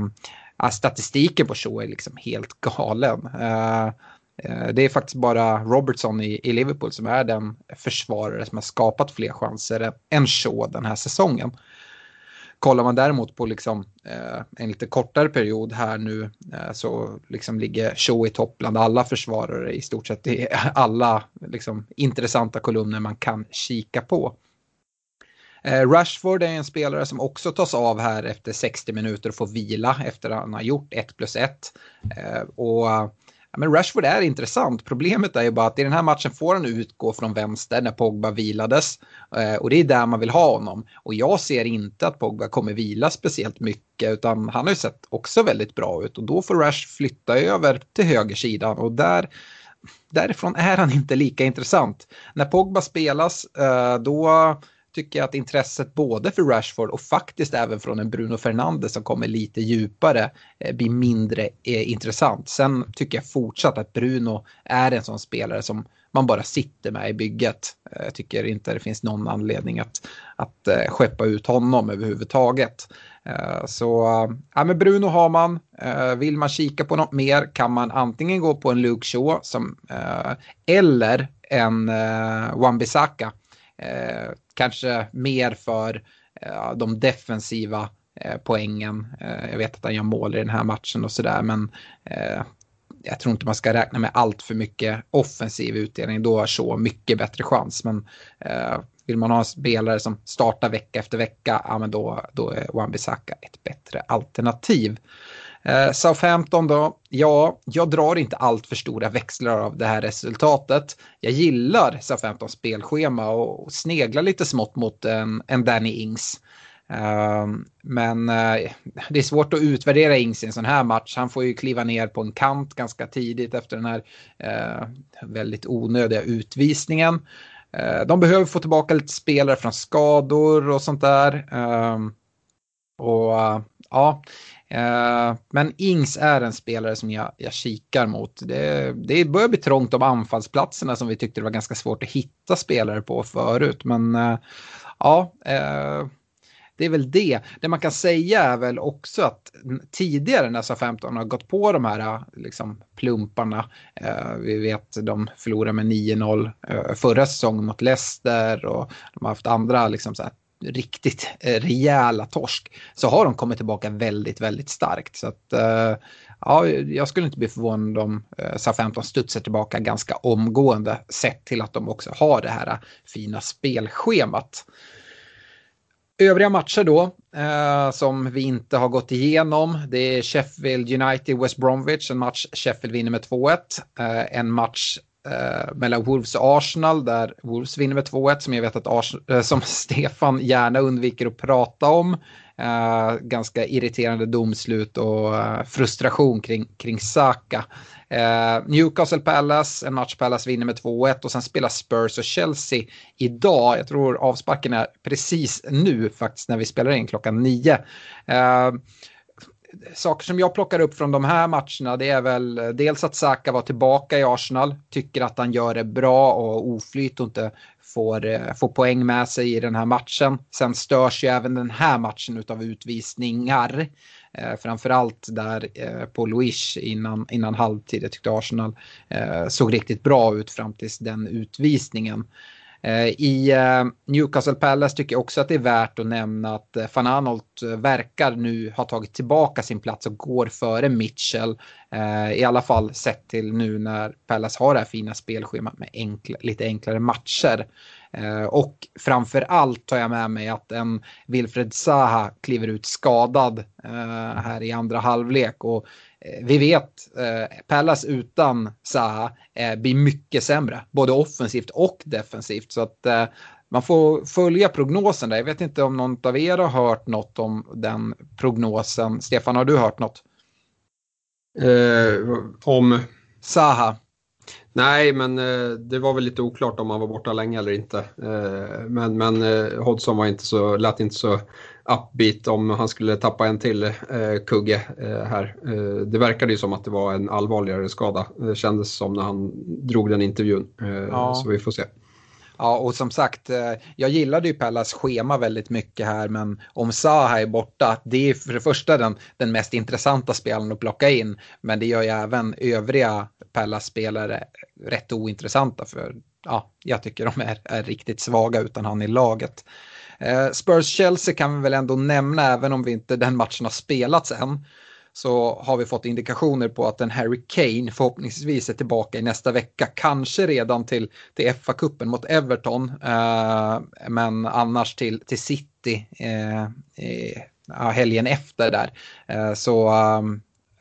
statistiken på Shaw är liksom helt galen. Eh, Eh, det är faktiskt bara Robertson i, i, Liverpool som är den försvarare som har skapat fler chanser än Shaw den här säsongen. Kollar man däremot på liksom, eh, en lite kortare period här nu eh, så liksom ligger Shaw i topp bland alla försvarare i stort sett i alla liksom, intressanta kolumner man kan kika på. Eh, Rashford är en spelare som också tas av här efter 60 minuter och får vila efter att han har gjort 1 plus 1. Eh, och men Rashford är intressant. Problemet är ju bara att i den här matchen får han utgå från vänster när Pogba vilades. Eh, och det är där man vill ha honom. Och jag ser inte att Pogba kommer vila speciellt mycket utan han har ju sett också väldigt bra ut. Och då får Rash flytta över till högersidan och där därifrån är han inte lika intressant. När Pogba spelas eh, då tycker jag att intresset både för Rashford och faktiskt även från en Bruno Fernandes som kommer lite djupare eh, blir mindre eh, intressant. Sen tycker jag fortsatt att Bruno är en sån spelare som man bara sitter med i bygget. Eh, jag tycker inte det finns någon anledning att, att skeppa ut honom överhuvudtaget. Så ja, men Bruno har man. Vill man kika på något mer kan man antingen gå på en Luke Shaw som, eller en Wan-Bissaka Eh, kanske mer för eh, de defensiva eh, poängen. Eh, jag vet att han gör mål i den här matchen och sådär men eh, jag tror inte man ska räkna med allt för mycket offensiv utdelning. Då har så mycket bättre chans. Men eh, vill man ha en spelare som startar vecka efter vecka, ja men då, då är Wan-Bissaka ett bättre alternativ. Eh, Southampton då, ja, jag drar inte allt för stora växlar av det här resultatet. Jag gillar Southamptons spelschema och, sneglar lite smått mot en, en Danny Ings. Eh, men eh, det är svårt att utvärdera Ings i en sån här match. Han får ju kliva ner på en kant ganska tidigt efter den här eh, väldigt onödiga utvisningen. Eh, de behöver få tillbaka lite spelare från skador och sånt där. Eh, och ja, Eh, men Ings är en spelare som jag, jag kikar mot. Det, det börjar bli trångt om anfallsplatserna som vi tyckte det var ganska svårt att hitta spelare på förut. Men eh, ja, eh, det är väl det. Det man kan säga är väl också att tidigare när SA-15 har gått på de här liksom, plumparna. vi vet de förlorade med 9-0 förra säsongen mot Leicester och de har haft andra liksom, så här, riktigt eh, rejäla torsk så har de kommit tillbaka väldigt, väldigt starkt. Så att, eh, ja, jag skulle inte bli förvånad om eh, SA-15 studsar tillbaka ganska omgående sett till att de också har det här fina spelschemat. Övriga matcher då eh, som vi inte har gått igenom. Det är Sheffield United West Bromwich, en match Sheffield vinner med 2-1. Eh, en match eh, mellan Wolves och Arsenal där Wolves vinner med 2-1 som jag vet att Ars eh, som Stefan gärna undviker att prata om. Eh, ganska irriterande domslut och eh, frustration kring, kring Saka. Eh, Newcastle Palace, en match Palace vinner med 2-1 och sen spelar Spurs och Chelsea idag. Jag tror avsparken är precis nu faktiskt när vi spelar in klockan 9 saker som jag plockar upp från de här matcherna det är väl eh, dels att Saka var tillbaka i Arsenal, tycker att han gör det bra och oflyt och inte får, eh, får poäng med sig i den här matchen. Sen störs ju även den här matchen av utvisningar. Eh, framförallt där eh, på Luis innan, innan halvtid. Jag tyckte Arsenal eh, såg riktigt bra ut fram tills den utvisningen. Eh, I eh, Newcastle Palace tycker jag också att det är värt att nämna att eh, van Anolt verkar nu ha tagit tillbaka sin plats och går före Mitchell. I alla fall sett till nu när Palace har det här fina spelschemat med enkla, lite enklare matcher. Och framför allt tar jag med mig att en Wilfred Zaha kliver ut skadad här i andra halvlek. Och vi vet eh, Pallas utan Zaha eh, blir mycket sämre, både offensivt och defensivt. Så att eh, man får följa prognosen där. Jag vet inte om någon av er har hört något om den prognosen. Stefan, har du hört något? Eh, om? Zaha. Nej, men eh, det var väl lite oklart om han var borta länge eller inte. Eh, men men eh, Hodgson var inte så, lät inte så upbeat om han skulle tappa en till eh, kugge eh, här. Eh, det verkade ju som att det var en allvarligare skada. Det kändes som när han drog den intervjun. Eh, ja. Så vi får se. Ja, och som sagt, eh, jag gillade ju Pallas schema väldigt mycket här, men om Zaha är borta, det är för det första den, den mest intressanta spelaren att plocka in, men det gör ju även övriga Pallas spelare rätt ointressanta, för ja, jag tycker de är, är riktigt svaga utan han i laget. Eh, Spurs-Chelsea kan vi väl ändå nämna, även om vi inte den matchen har spelats än så har vi fått indikationer på att en Harry Kane förhoppningsvis är tillbaka i nästa vecka. Kanske redan till, till FA-cupen mot Everton, eh, men annars till, till City eh, eh, helgen efter där. Eh, så eh,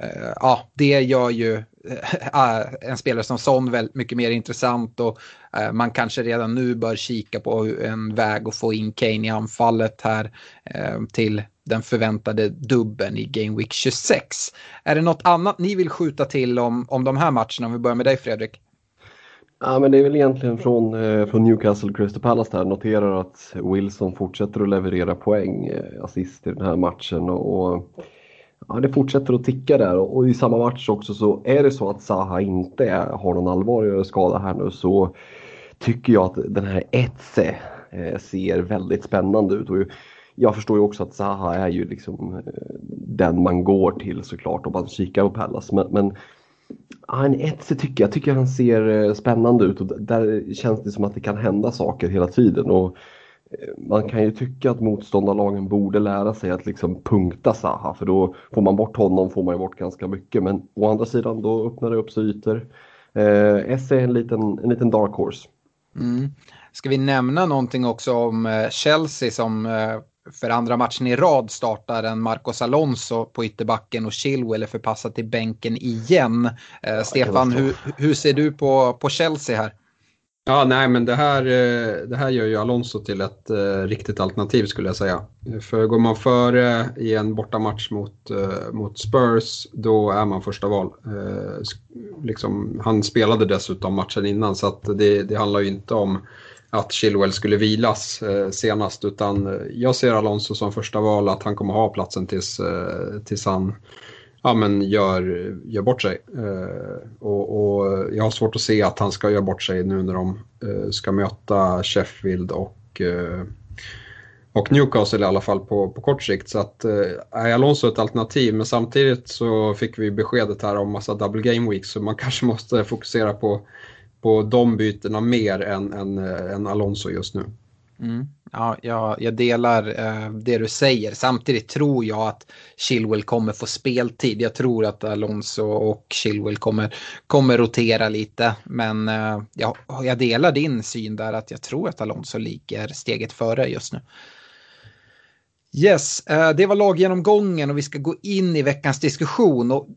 eh, ja, det gör ju Ah, en spelare som Son väldigt mycket mer intressant och eh, man kanske redan nu bör kika på en väg att få in Kane i anfallet här eh, till den förväntade dubben i Game Week 26. Är det något annat ni vill skjuta till om, om de här matcherna? Om vi börjar med dig Fredrik. Ja, men det är väl egentligen från, eh, från Newcastle Crystal Palace där. Noterar att Wilson fortsätter att leverera poäng, assist i den här matchen. Och, och, ja, det fortsätter att ticka där och, i samma match också så är det så att Zaha inte har någon allvarligare skada här nu så tycker jag att den här Etze eh, ser väldigt spännande ut. Och jag förstår ju också att Zaha är ju liksom eh, den man går till såklart om man kikar på Pallas. Men, men en Etze tycker jag tycker han ser eh, spännande ut och där känns det som att det kan hända saker hela tiden. Och man kan ju tycka att motståndarlagen borde lära sig att liksom punkta Zaha för då får man bort honom får man ju bort ganska mycket. Men å andra sidan då öppnar det upp sig ytor. Eh, Esse är en liten, en liten dark horse. Mm. Ska vi nämna någonting också om Chelsea som för andra matchen i rad startar en Marcos Alonso på ytterbacken och Chilwell är förpassad till bänken igen. Eh, Stefan, hur, hur ser du på, på Chelsea här? Ja, nej, men det här, eh, det här gör ju Alonso till ett eh, riktigt alternativ skulle jag säga. För går man före i en bortamatch mot, eh, mot Spurs, då är man första val. Liksom, han spelade dessutom matchen innan, så att det, det handlar ju inte om att Chilwell skulle vilas senast utan jag ser Alonso som första val att han kommer ha platsen tills, tills han ja, men gör, gör bort sig. Eh, och, och, jag har svårt att se att han ska göra bort sig nu när de eh, ska möta Sheffield och, eh, och Newcastle i alla fall på, på kort sikt. Så att, eh, är Alonso ett alternativ men samtidigt så fick vi beskedet här om massa double game weeks så man kanske måste fokusera på på de bytena mer än, än, eh, än Alonso just nu. Mm. Ja, jag, jag delar eh, det du säger. Samtidigt tror jag att Chilwell kommer få speltid. Jag tror att Alonso och Chilwell kommer, kommer rotera lite. Men eh, jag, jag delar din syn där att jag tror att Alonso ligger steget före just nu. Yes, eh, det var laggenomgången och vi ska gå in i veckans diskussion. Och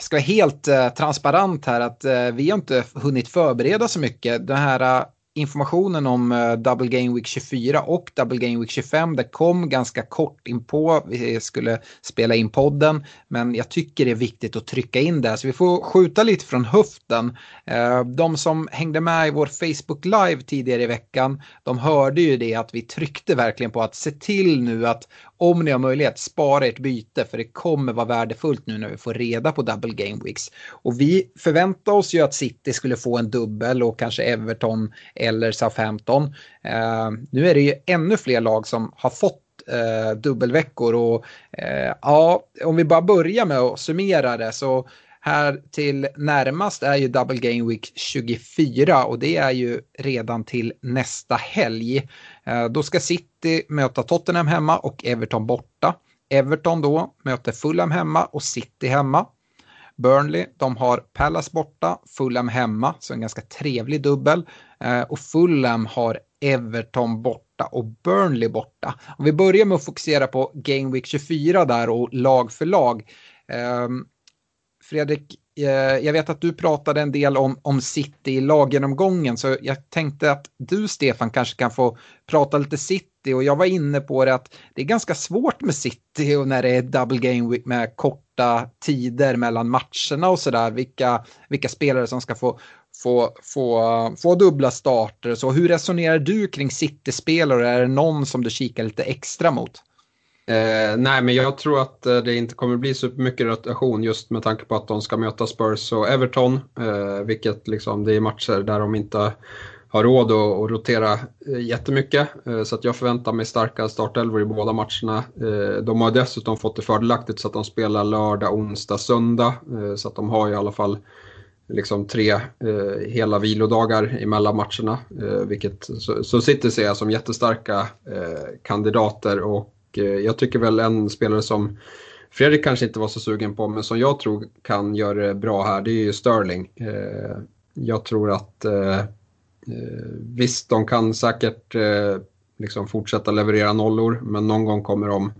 ska vara helt eh, transparent här att eh, vi har inte hunnit förbereda så mycket. Det här eh, informationen om eh, Double Game Week 24 och Double Game Week 25. Det kom ganska kort inpå. Vi skulle spela in podden, men jag tycker det är viktigt att trycka in det. Så vi får skjuta lite från höften. Eh, de som hängde med i vår Facebook Live tidigare i veckan, de hörde ju det att vi tryckte verkligen på att se till nu att om ni har möjlighet, spara ert byte för det kommer vara värdefullt nu när vi får reda på double game weeks. Och vi förväntade oss ju att City skulle få en dubbel och kanske Everton eller Southampton. Eh, nu är det ju ännu fler lag som har fått eh, dubbelveckor och eh, ja, om vi bara börjar med att summera det så här till närmast är ju Double Game Week 24 och det är ju redan till nästa helg. Då ska City möta Tottenham hemma och Everton borta. Everton då möter Fulham hemma och City hemma. Burnley, de har Palace borta, Fulham hemma, så en ganska trevlig dubbel. Eh, och Fulham har Everton borta och Burnley borta. Om vi börjar med att fokusera på Game Week 24 där och lag för lag. Ehm, Fredrik, eh, jag vet att du pratade en del om, om City i laggenomgången så jag tänkte att du Stefan kanske kan få prata lite City och jag var inne på det att det är ganska svårt med City och när det är double game week med korta tider mellan matcherna och sådär vilka, vilka spelare som ska få få, få, få dubbla starter. Så hur resonerar du kring City-spelare? Är det någon som du kikar lite extra mot? Eh, nej, men jag tror att eh, det inte kommer bli så mycket rotation just med tanke på att de ska möta Spurs och Everton. Eh, vilket liksom, det är matcher där de inte har råd att, att rotera eh, jättemycket. Eh, så att jag förväntar mig starka startelvor i båda matcherna. Eh, de har dessutom fått det fördelaktigt så att de spelar lördag, onsdag, söndag. Eh, så att de har i alla fall liksom tre eh, hela vilodagar emellan matcherna. Eh, vilket, så, så City ser jag som jättestarka eh, kandidater och eh, jag tycker väl en spelare som Fredrik kanske inte var så sugen på men som jag tror kan göra det bra här det är ju Sterling. Eh, jag tror att eh, eh visst de kan säkert eh, liksom fortsätta leverera nollor men någon gång kommer de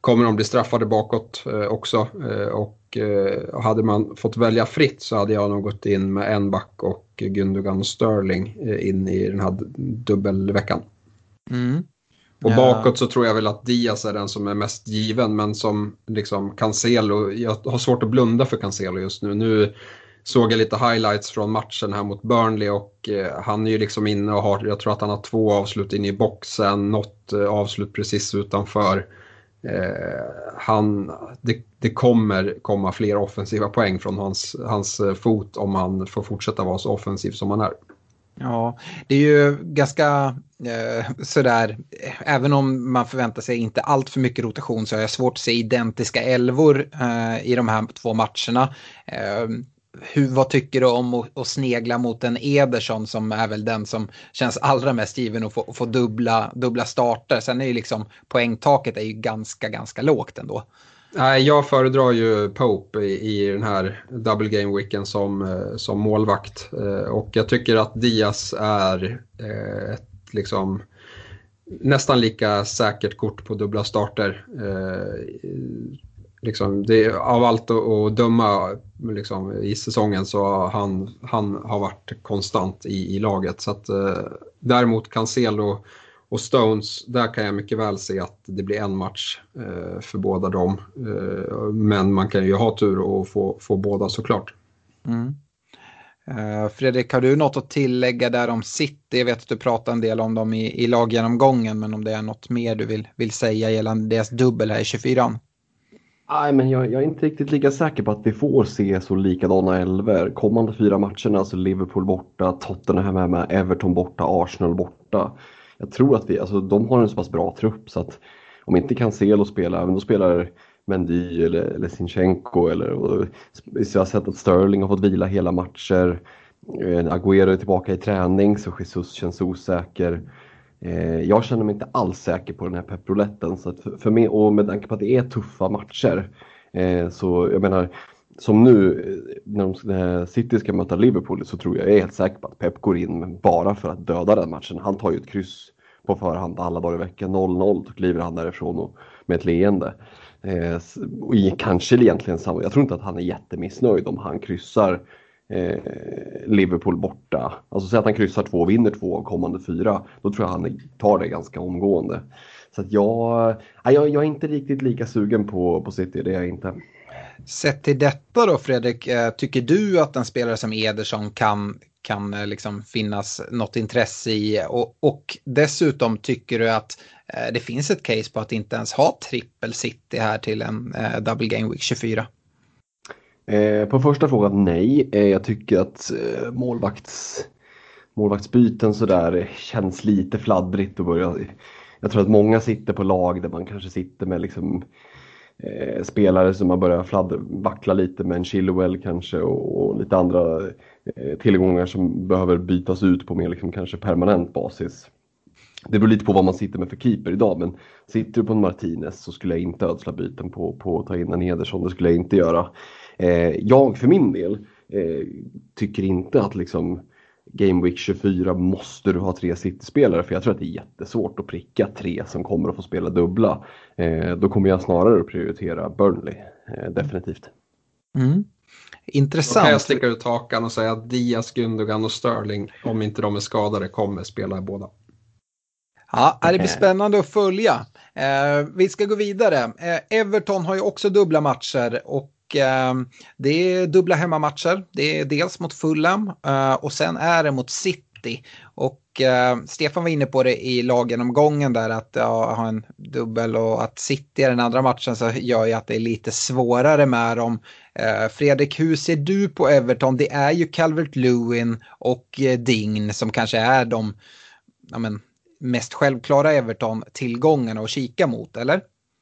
kommer de bli straffade bakåt också. och och hade man fått välja fritt så hade jag nog gått in med en back och Gundogan Sterling eh, in i den här dubbelveckan. Mm. Och bakåt så tror jag väl att Diaz är den som är mest given men som liksom Cancelo, jag har svårt att blunda för Cancelo just nu. Nu såg jag lite highlights från matchen här mot Burnley och eh, han är ju liksom inne och har, jag tror att han har två avslut in i boxen, något eh, avslut precis utanför. Eh, han, det, det, kommer komma fler offensiva poäng från hans, hans eh, fot om han får fortsätta vara så offensiv som han är. Ja, det är ju ganska eh, sådär, eh, även om man förväntar sig inte allt för mycket rotation så har jag svårt att se identiska elvor eh, i de här två matcherna. Eh, hur, vad tycker du om att, att, snegla mot en Ederson som är väl den som känns allra mest given att få, få dubbla, dubbla starter. Sen är ju liksom poängtaket är ju ganska, ganska lågt ändå. Nej, jag föredrar ju Pope i, i den här double game weeken som, eh, som målvakt. Eh, och jag tycker att Diaz är eh, ett liksom nästan lika säkert kort på dubbla starter. Liksom, det, av allt att döma liksom, i säsongen så har han, han har varit konstant i, i laget. Så att, eh, däremot Cancelo och Stones, där kan jag mycket väl se att det blir en match eh, för båda dem. Eh, men man kan ju ha tur och få, få båda såklart. Mm. Eh, Fredrik, har du något att tillägga där om City? Jag vet att du pratade en del om dem i, i laggenomgången, men om det är något mer du vill, vill säga gällande deras dubbel här i 24an? Nej, men jag, jag, är inte riktigt lika säker på att vi får se så likadana elver. Kommande fyra matcherna, alltså Liverpool borta, Tottenham hemma, Everton borta, Arsenal borta. Jag tror att vi, alltså de har en så pass bra trupp så att om inte Cancelo spelar, men då spelar Mendy eller, eller Sinchenko eller och, jag har sett att Sterling har fått vila hela matcher. Eh, Agüero är tillbaka i träning så Jesus känns osäker. Eh, jag känner mig inte alls säker på den här pepprouletten. Så för, för mig, och med tanke på att det är tuffa matcher. Eh, så jag menar, som nu eh, när, de, eh, City ska möta Liverpool så tror jag, jag är helt säker på att Pep går in bara för att döda den matchen. Han tar ju ett kryss på förhand alla dagar i veckan. 0-0 så kliver han därifrån och, med ett leende. Eh, och kanske egentligen samma, jag tror inte att han är jättemissnöjd om han kryssar eh, Liverpool borta. Alltså säg att han kryssar två och vinner två av kommande fyra. Då tror jag han tar det ganska omgående. Så att jag, jag, jag är inte riktigt lika sugen på, på City, det är jag inte. Sett till detta då Fredrik, eh, tycker du att en spelare som Ederson kan, kan eh, liksom finnas något intresse i? Och, och dessutom tycker du att eh, det finns ett case på att inte ens ha trippel city här till en double game week 24. Eh, på första frågan nej. Eh, jag tycker att eh, målvakts, målvaktsbyten sådär känns lite fladdrigt att börja. Jag tror att många sitter på lag där man kanske sitter med liksom eh, spelare som har börjat fladdra, vackla lite med en Chilwell kanske och, och lite andra eh, tillgångar som behöver bytas ut på mer liksom kanske permanent basis. Det beror lite på vad man sitter med för keeper idag men sitter du på en Martinez så skulle jag inte ödsla byten på, på att ta in en Ederson. Det skulle jag inte göra. Eh, jag för min del eh, tycker inte att liksom Game Week 24 måste du ha tre City-spelare för jag tror att det är jättesvårt att pricka tre som kommer att få spela dubbla. Eh, då kommer jag snarare att prioritera Burnley, eh, definitivt. Mm. Intressant. Då kan jag sticka ut hakan och säga att Diaz, Gundogan och Sterling, om inte de är skadade, kommer spela båda. Ja, det blir spännande att följa. Eh, vi ska gå vidare. Eh, Everton har ju också dubbla matcher och Ehm, det är dubbla hemmamatcher. Det är dels mot Fulham eh, och sen är det mot City. Och eh, Stefan var inne på det i laggenomgången, där att ja, ha en dubbel och att City är den andra matchen så gör ju att det är lite svårare med dem. Eh, Fredrik, hur ser du på Everton? Det är ju Calvert Lewin och Dign som kanske är de ja, men, mest självklara Everton-tillgångarna att kika mot, eller?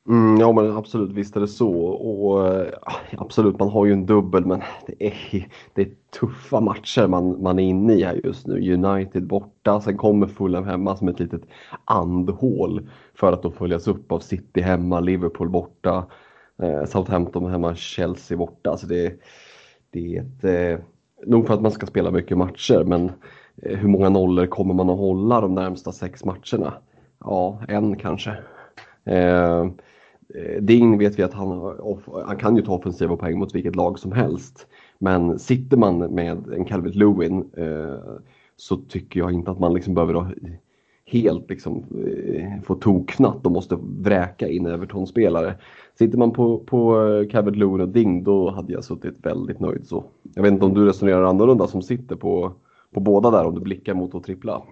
Mm, ja men absolut, visst är det så. Och eh, absolut, man har ju en dubbel men det är, det är tuffa matcher man, man är inne i här just nu. United borta, sen kommer Fulham hemma som ett litet andhål för att då följas upp av City hemma, Liverpool borta, eh, Southampton hemma, Chelsea borta. Alltså det, det är ett, eh, nog för att man ska spela mycket matcher men Eh, hur många nollor kommer man att hålla de närmsta sex matcherna? Ja, en kanske. Eh Eh, Ding vet vi att han, han kan ju ta offensiva poäng mot vilket lag som helst. Men sitter man med en Calvert Lewin eh, så tycker jag inte att man liksom behöver helt liksom, eh, få toknatt och måste vräka in Everton-spelare. Sitter man på, på eh, Calvert Lewin och Ding då hade jag suttit väldigt nöjd så. Jag vet inte om du resonerar annorlunda som sitter på på båda där om du blickar mot att trippla?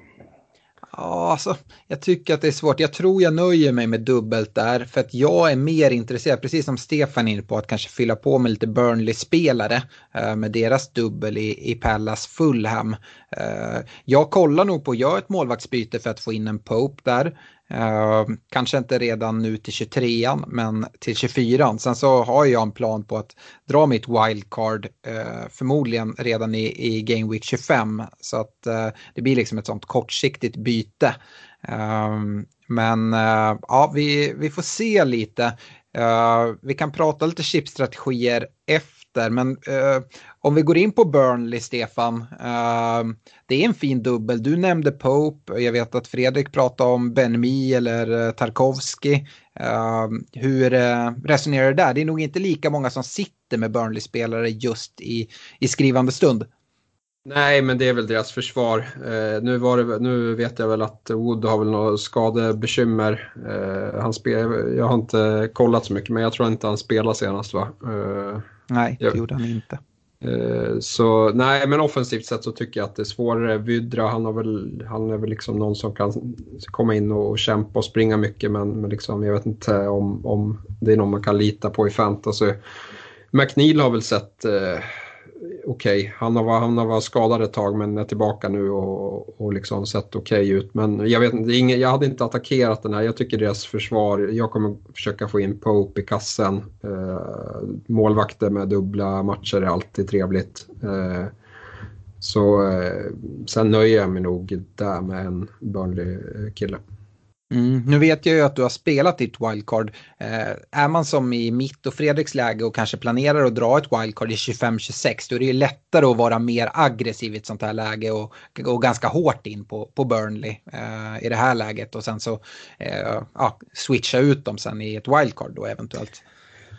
Ja, alltså, jag tycker att det är svårt. Jag tror jag nöjer mig med dubbelt där för att jag är mer intresserad, precis som Stefan är inne på, att kanske fylla på med lite Burnley-spelare eh, med deras dubbel i, i Pallas Fulham. Eh, jag kollar nog på att göra ett målvaktsbyte för att få in en Pope där. Uh, kanske inte redan nu till 23an men till 24an. Sen så har jag en plan på att dra mitt wildcard uh, förmodligen redan i, i Game Week 25. Så att uh, det blir liksom ett sånt kortsiktigt byte. Ehm, men eh, ja, vi, vi får se lite. vi kan prata lite chipstrategier efter nyheter. Men eh, om vi går in på Burnley, Stefan. Eh, det är en fin dubbel. Du nämnde Pope. Jag vet att Fredrik pratade om Ben Mi eller eh, Tarkovski. Eh, hur eh, resonerar du där? Det är nog inte lika många som sitter med Burnley-spelare just i, i skrivande stund. Nej, men det är väl deras försvar. Eh, nu, var det, nu vet jag väl att Wood har väl några skadebekymmer. Eh, han spel, jag har inte kollat så mycket, men jag tror inte han spelade senast va? Eh, nej, det gjorde han inte. Eh, så nej, men offensivt sett så tycker jag att det är svårare. Vydra, han, har väl, han är väl liksom någon som kan komma in och kämpa och springa mycket, men, men liksom, jag vet inte om, om det är någon man kan lita på i fantasy. McNeil har väl sett eh, okej. Okay. Han, har, han har varit skadad ett tag men är tillbaka nu och, och liksom sett okej okay ut. Men jag, vet, ingen, jag hade inte attackerat den här. Jag tycker deras försvar, jag kommer försöka få in Pope i kassen. Eh, målvakter med dubbla matcher är alltid trevligt. Eh, så eh, sen nöjer jag mig nog där med en Burnley-kille. Mm, nu vet jag ju att du har spelat ditt wildcard. Eh, är man som i mitt och Fredriks läge och kanske planerar att dra ett wildcard i 25-26 då är det ju lättare att vara mer aggressiv i ett sånt här läge och gå ganska hårt in på, på Burnley eh, i det här läget och sen så eh, ja, switcha ut dem sen i ett wildcard då eventuellt.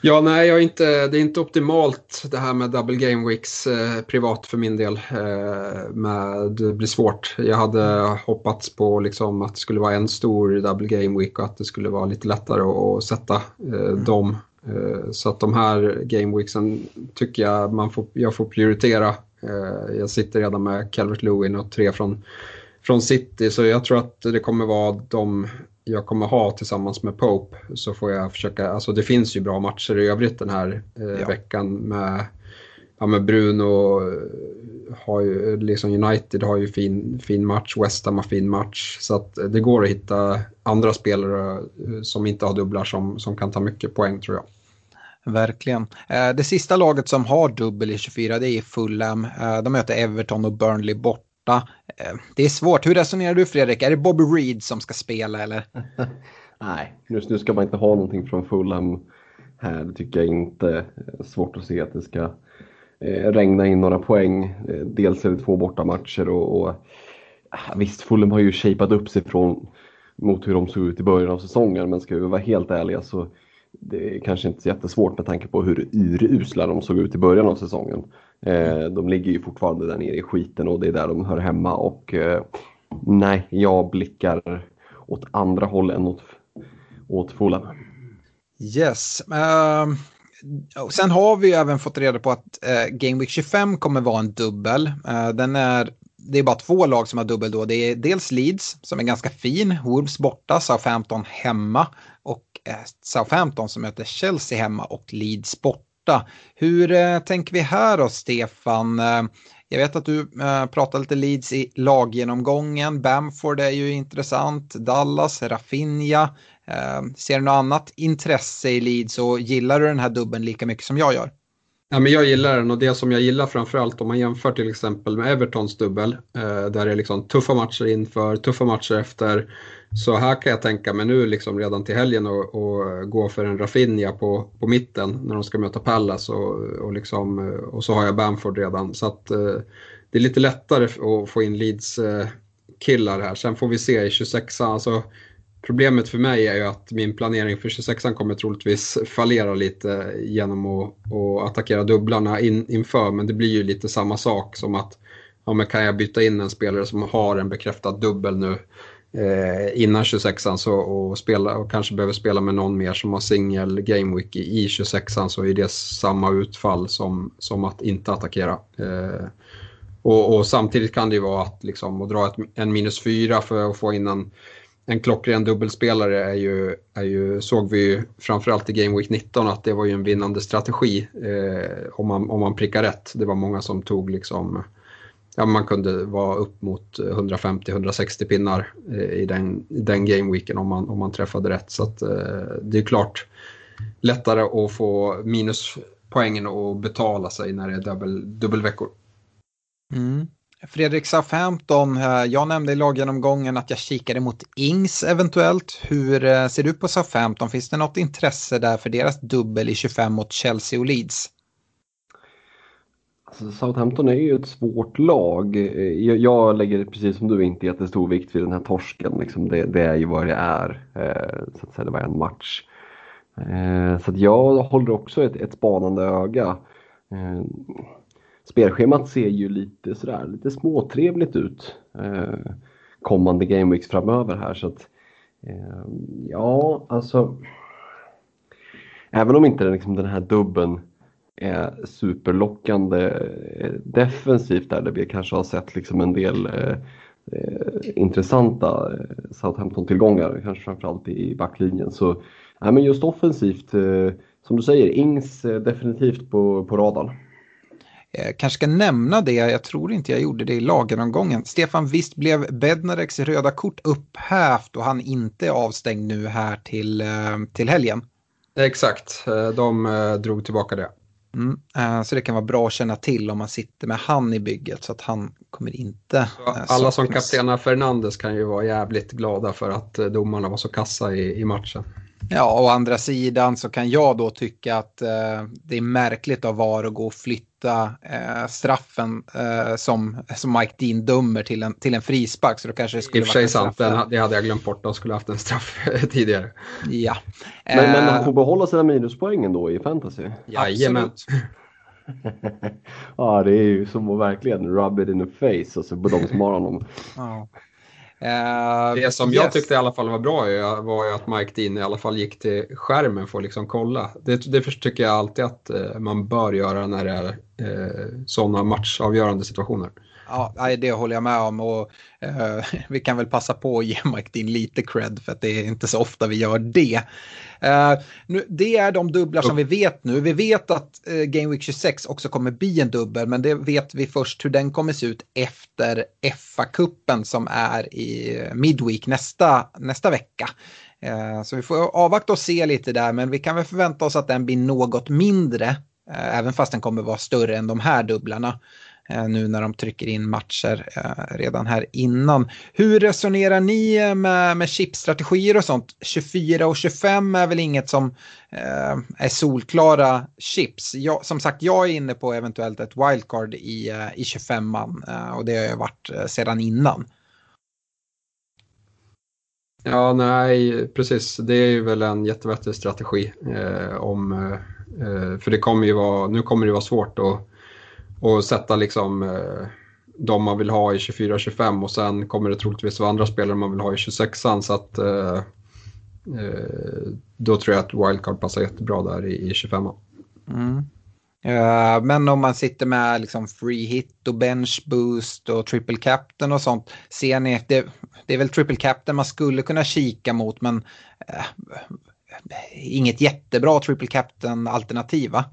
Ja, nej, jag inte, det är inte optimalt det här med double game weeks eh, privat för min del. Eh, med, det blir svårt. Jag hade hoppats på liksom, att det skulle vara en stor double game week och att det skulle vara lite lättare att, sätta eh, mm. dem. Eh, så att de här game weeksen tycker jag man får, jag får prioritera. Eh, jag sitter redan med Calvert Lewin och tre från, från City så jag tror att det kommer vara de jag kommer ha tillsammans med Pope så får jag försöka, alltså det finns ju bra matcher i övrigt den här eh, ja. veckan med, ja, med Bruno eh, har ju, liksom United har ju fin, fin match, West Ham har fin match så att det går att hitta andra spelare eh, som inte har dubblar som, som kan ta mycket poäng tror jag. Verkligen. Eh, det sista laget som har dubbel i 24 det är Fulham. De möter Everton och Burnley bort borta. Eh, det är svårt. Hur resonerar du Fredrik? Är det Bobby Reed som ska spela eller? Nej, just nu ska man inte ha någonting från Fulham här. Det tycker jag inte. Svårt att se att det ska eh, regna in några poäng. Eh, dels är det två bortamatcher och, och ah, visst, Fulham har ju shapat upp sig från mot hur de såg ut i början av säsongen men ska vi vara helt ärliga så det är kanske inte så jättesvårt med tanke på hur urusla de såg ut i början av säsongen. Eh, de ligger ju fortfarande där nere i skiten och det är där de hör hemma och eh, nej, jag blickar åt andra håll än åt, åt Fulham. Yes. Uh, sen har vi även fått reda på att uh, Game Week 25 kommer vara en dubbel. Uh, den är, det är bara två lag som har dubbel då. Det är dels Leeds som är ganska fin, Wolves borta, Southampton hemma och uh, Southampton som möter Chelsea hemma och Leeds borta borta. Hur eh, tänker vi här då, Stefan? Eh, jag vet att du eh, pratar lite Leeds i laggenomgången. Bamford är ju intressant. Dallas, Rafinha. Eh, ser du något annat intresse i Leeds och gillar du den här dubben lika mycket som jag gör? Ja, men jag gillar den och det som jag gillar framförallt om man jämför till exempel med Evertons dubbel eh, där det är liksom tuffa matcher inför, tuffa matcher efter så här kan jag tänka mig nu liksom redan till helgen och, och gå för en Rafinha på, på mitten när de ska möta Pallas och, och, liksom, och så har jag Bamford redan. Så att eh, det är lite lättare att få in Leeds eh, killar här. Sen får vi se i 26 alltså Problemet för mig är ju att min planering för 26an kommer troligtvis fallera lite genom att, att attackera dubblarna in, inför men det blir ju lite samma sak som att ja, men kan jag byta in en spelare som har en bekräftad dubbel nu eh, innan 26an så, och, spela, och kanske behöver spela med någon mer som har singel gameweek i, i 26an så är det samma utfall som, som att inte attackera. Eh, och, och, samtidigt kan det ju vara att, liksom, att dra ett, en minus fyra för att få in en, en klockren dubbelspelare är ju, är ju, såg vi ju framförallt i Game Week 19 att det var ju en vinnande strategi eh, om, man, om man prickar rätt. Det var många som tog liksom ja, man kunde vara upp mot eh, 150-160 pinnar eh, i den, den gameweeken om man, om man träffade rätt. Så att, eh, det är klart lättare att få minuspoängen och betala sig när det är dubbel, dubbelveckor. Mm. Fredrik Southampton, jag nämnde i laggenomgången att jag kikade mot Ings eventuellt. Hur ser du på Southampton? Finns det något intresse där för deras dubbel i 25 mot Chelsea och Leeds? Alltså Southampton är ju ett svårt lag. Eh, jag, lägger precis som du inte jättestor vikt vid den här torsken. Liksom det, det, är ju vad det är. Eh, så att säga, det var en match. Eh, så att jag håller också ett, ett spanande öga. Spelschemat ser ju lite sådär, lite småtrevligt ut kommande gameweeks framöver här. Så att, ja, alltså även om inte liksom den här dubben är superlockande eh, defensivt där, där vi kanske har sett liksom en del eh, eh intressanta Southampton-tillgångar, kanske framförallt i backlinjen. Så ja, men just offensivt, eh, som du säger, Ings eh, definitivt på, på radarn. Jag kanske ska nämna det, jag tror inte jag gjorde det i lageromgången. Stefan, visst blev Bednareks röda kort upphävt och han inte är avstängd nu här till, till helgen? Exakt, de drog tillbaka det. Mm, eh, så det kan vara bra att känna till om man sitter med han i bygget så att han kommer inte så eh, Alla som kaptena Fernandes kan ju vara jävligt glada för att eh, domarna var så kassa i, i matchen. Ja, å andra sidan så kan jag då tycka att eh, det är märkligt av VAR att gå och flytta eh, straffen eh, som, som Mike Dean dömer till en, till en frispark. Så då kanske det skulle I och för sig sant, den, det hade jag glömt bort. De skulle haft en straff tidigare. Ja. Men, men han får behålla sina minuspoängen då i fantasy? Jajamän. ja, det är ju som att verkligen rub it in the face alltså, på de som har honom. Ja. Uh, det som yes. jag tyckte i alla fall var bra var ju att Mike Dean i alla fall gick till skärmen för att liksom kolla. Det, det tycker jag alltid att uh, man bör göra när det är uh, sådana matchavgörande situationer. Ja, det håller jag med om och uh, vi kan väl passa på att ge Mike Dean lite cred för att det är inte så ofta vi gör det. Uh, nu, det är de dubblar som vi vet nu. Vi vet att uh, Game Week 26 också kommer bli en dubbel, men det vet vi först hur den kommer se ut efter FA-cupen som är i Midweek nästa, nästa vecka. Uh, så vi får avvakta och se lite där, men vi kan väl förvänta oss att den blir något mindre, även fast den kommer vara större än de här dubblarna. Eh, nu när de trycker in matcher eh, redan här innan. Hur resonerar ni eh, med, med chipstrategier och sånt? 24 och 25 är väl inget som är solklara chips. Jag, som sagt, jag är inne på eventuellt ett wildcard i, i 25an och det har jag varit sedan innan. Ja, nej, precis. Det är väl en jättevettig strategi. Eh, om, eh, för det kommer ju vara, nu kommer det vara svårt att och sätta liksom eh, de man vill ha i 24-25 och sen kommer det troligtvis vara andra spelare man vill ha i 26an så att eh, eh, då tror jag att wildcard passar jättebra där i, i 25an. Mm. Uh, men om man sitter med liksom free hit och bench boost och triple captain och sånt. Ser ni, det, det är väl triple captain man skulle kunna kika mot men uh, inget jättebra triple captain alternativ va?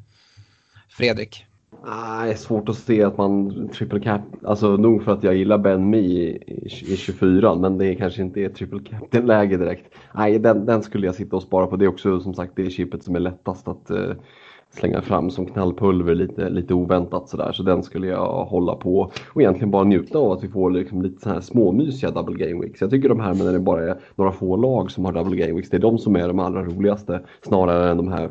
Fredrik? Nej, ah, svårt att se att man triple cap, alltså nog för att jag gillar Ben Me i, i 24 men det är kanske inte är triple captain läge direkt. Nej, den, den, skulle jag sitta och spara på. Det är också som sagt det chippet som är lättast att uh, slänga fram som knallpulver lite, lite oväntat sådär. Så den skulle jag hålla på och egentligen bara njuta av att vi får liksom lite så här småmysiga double game weeks. Jag tycker de här när det bara är några få lag som har double game weeks, det är de som är de allra roligaste snarare än de här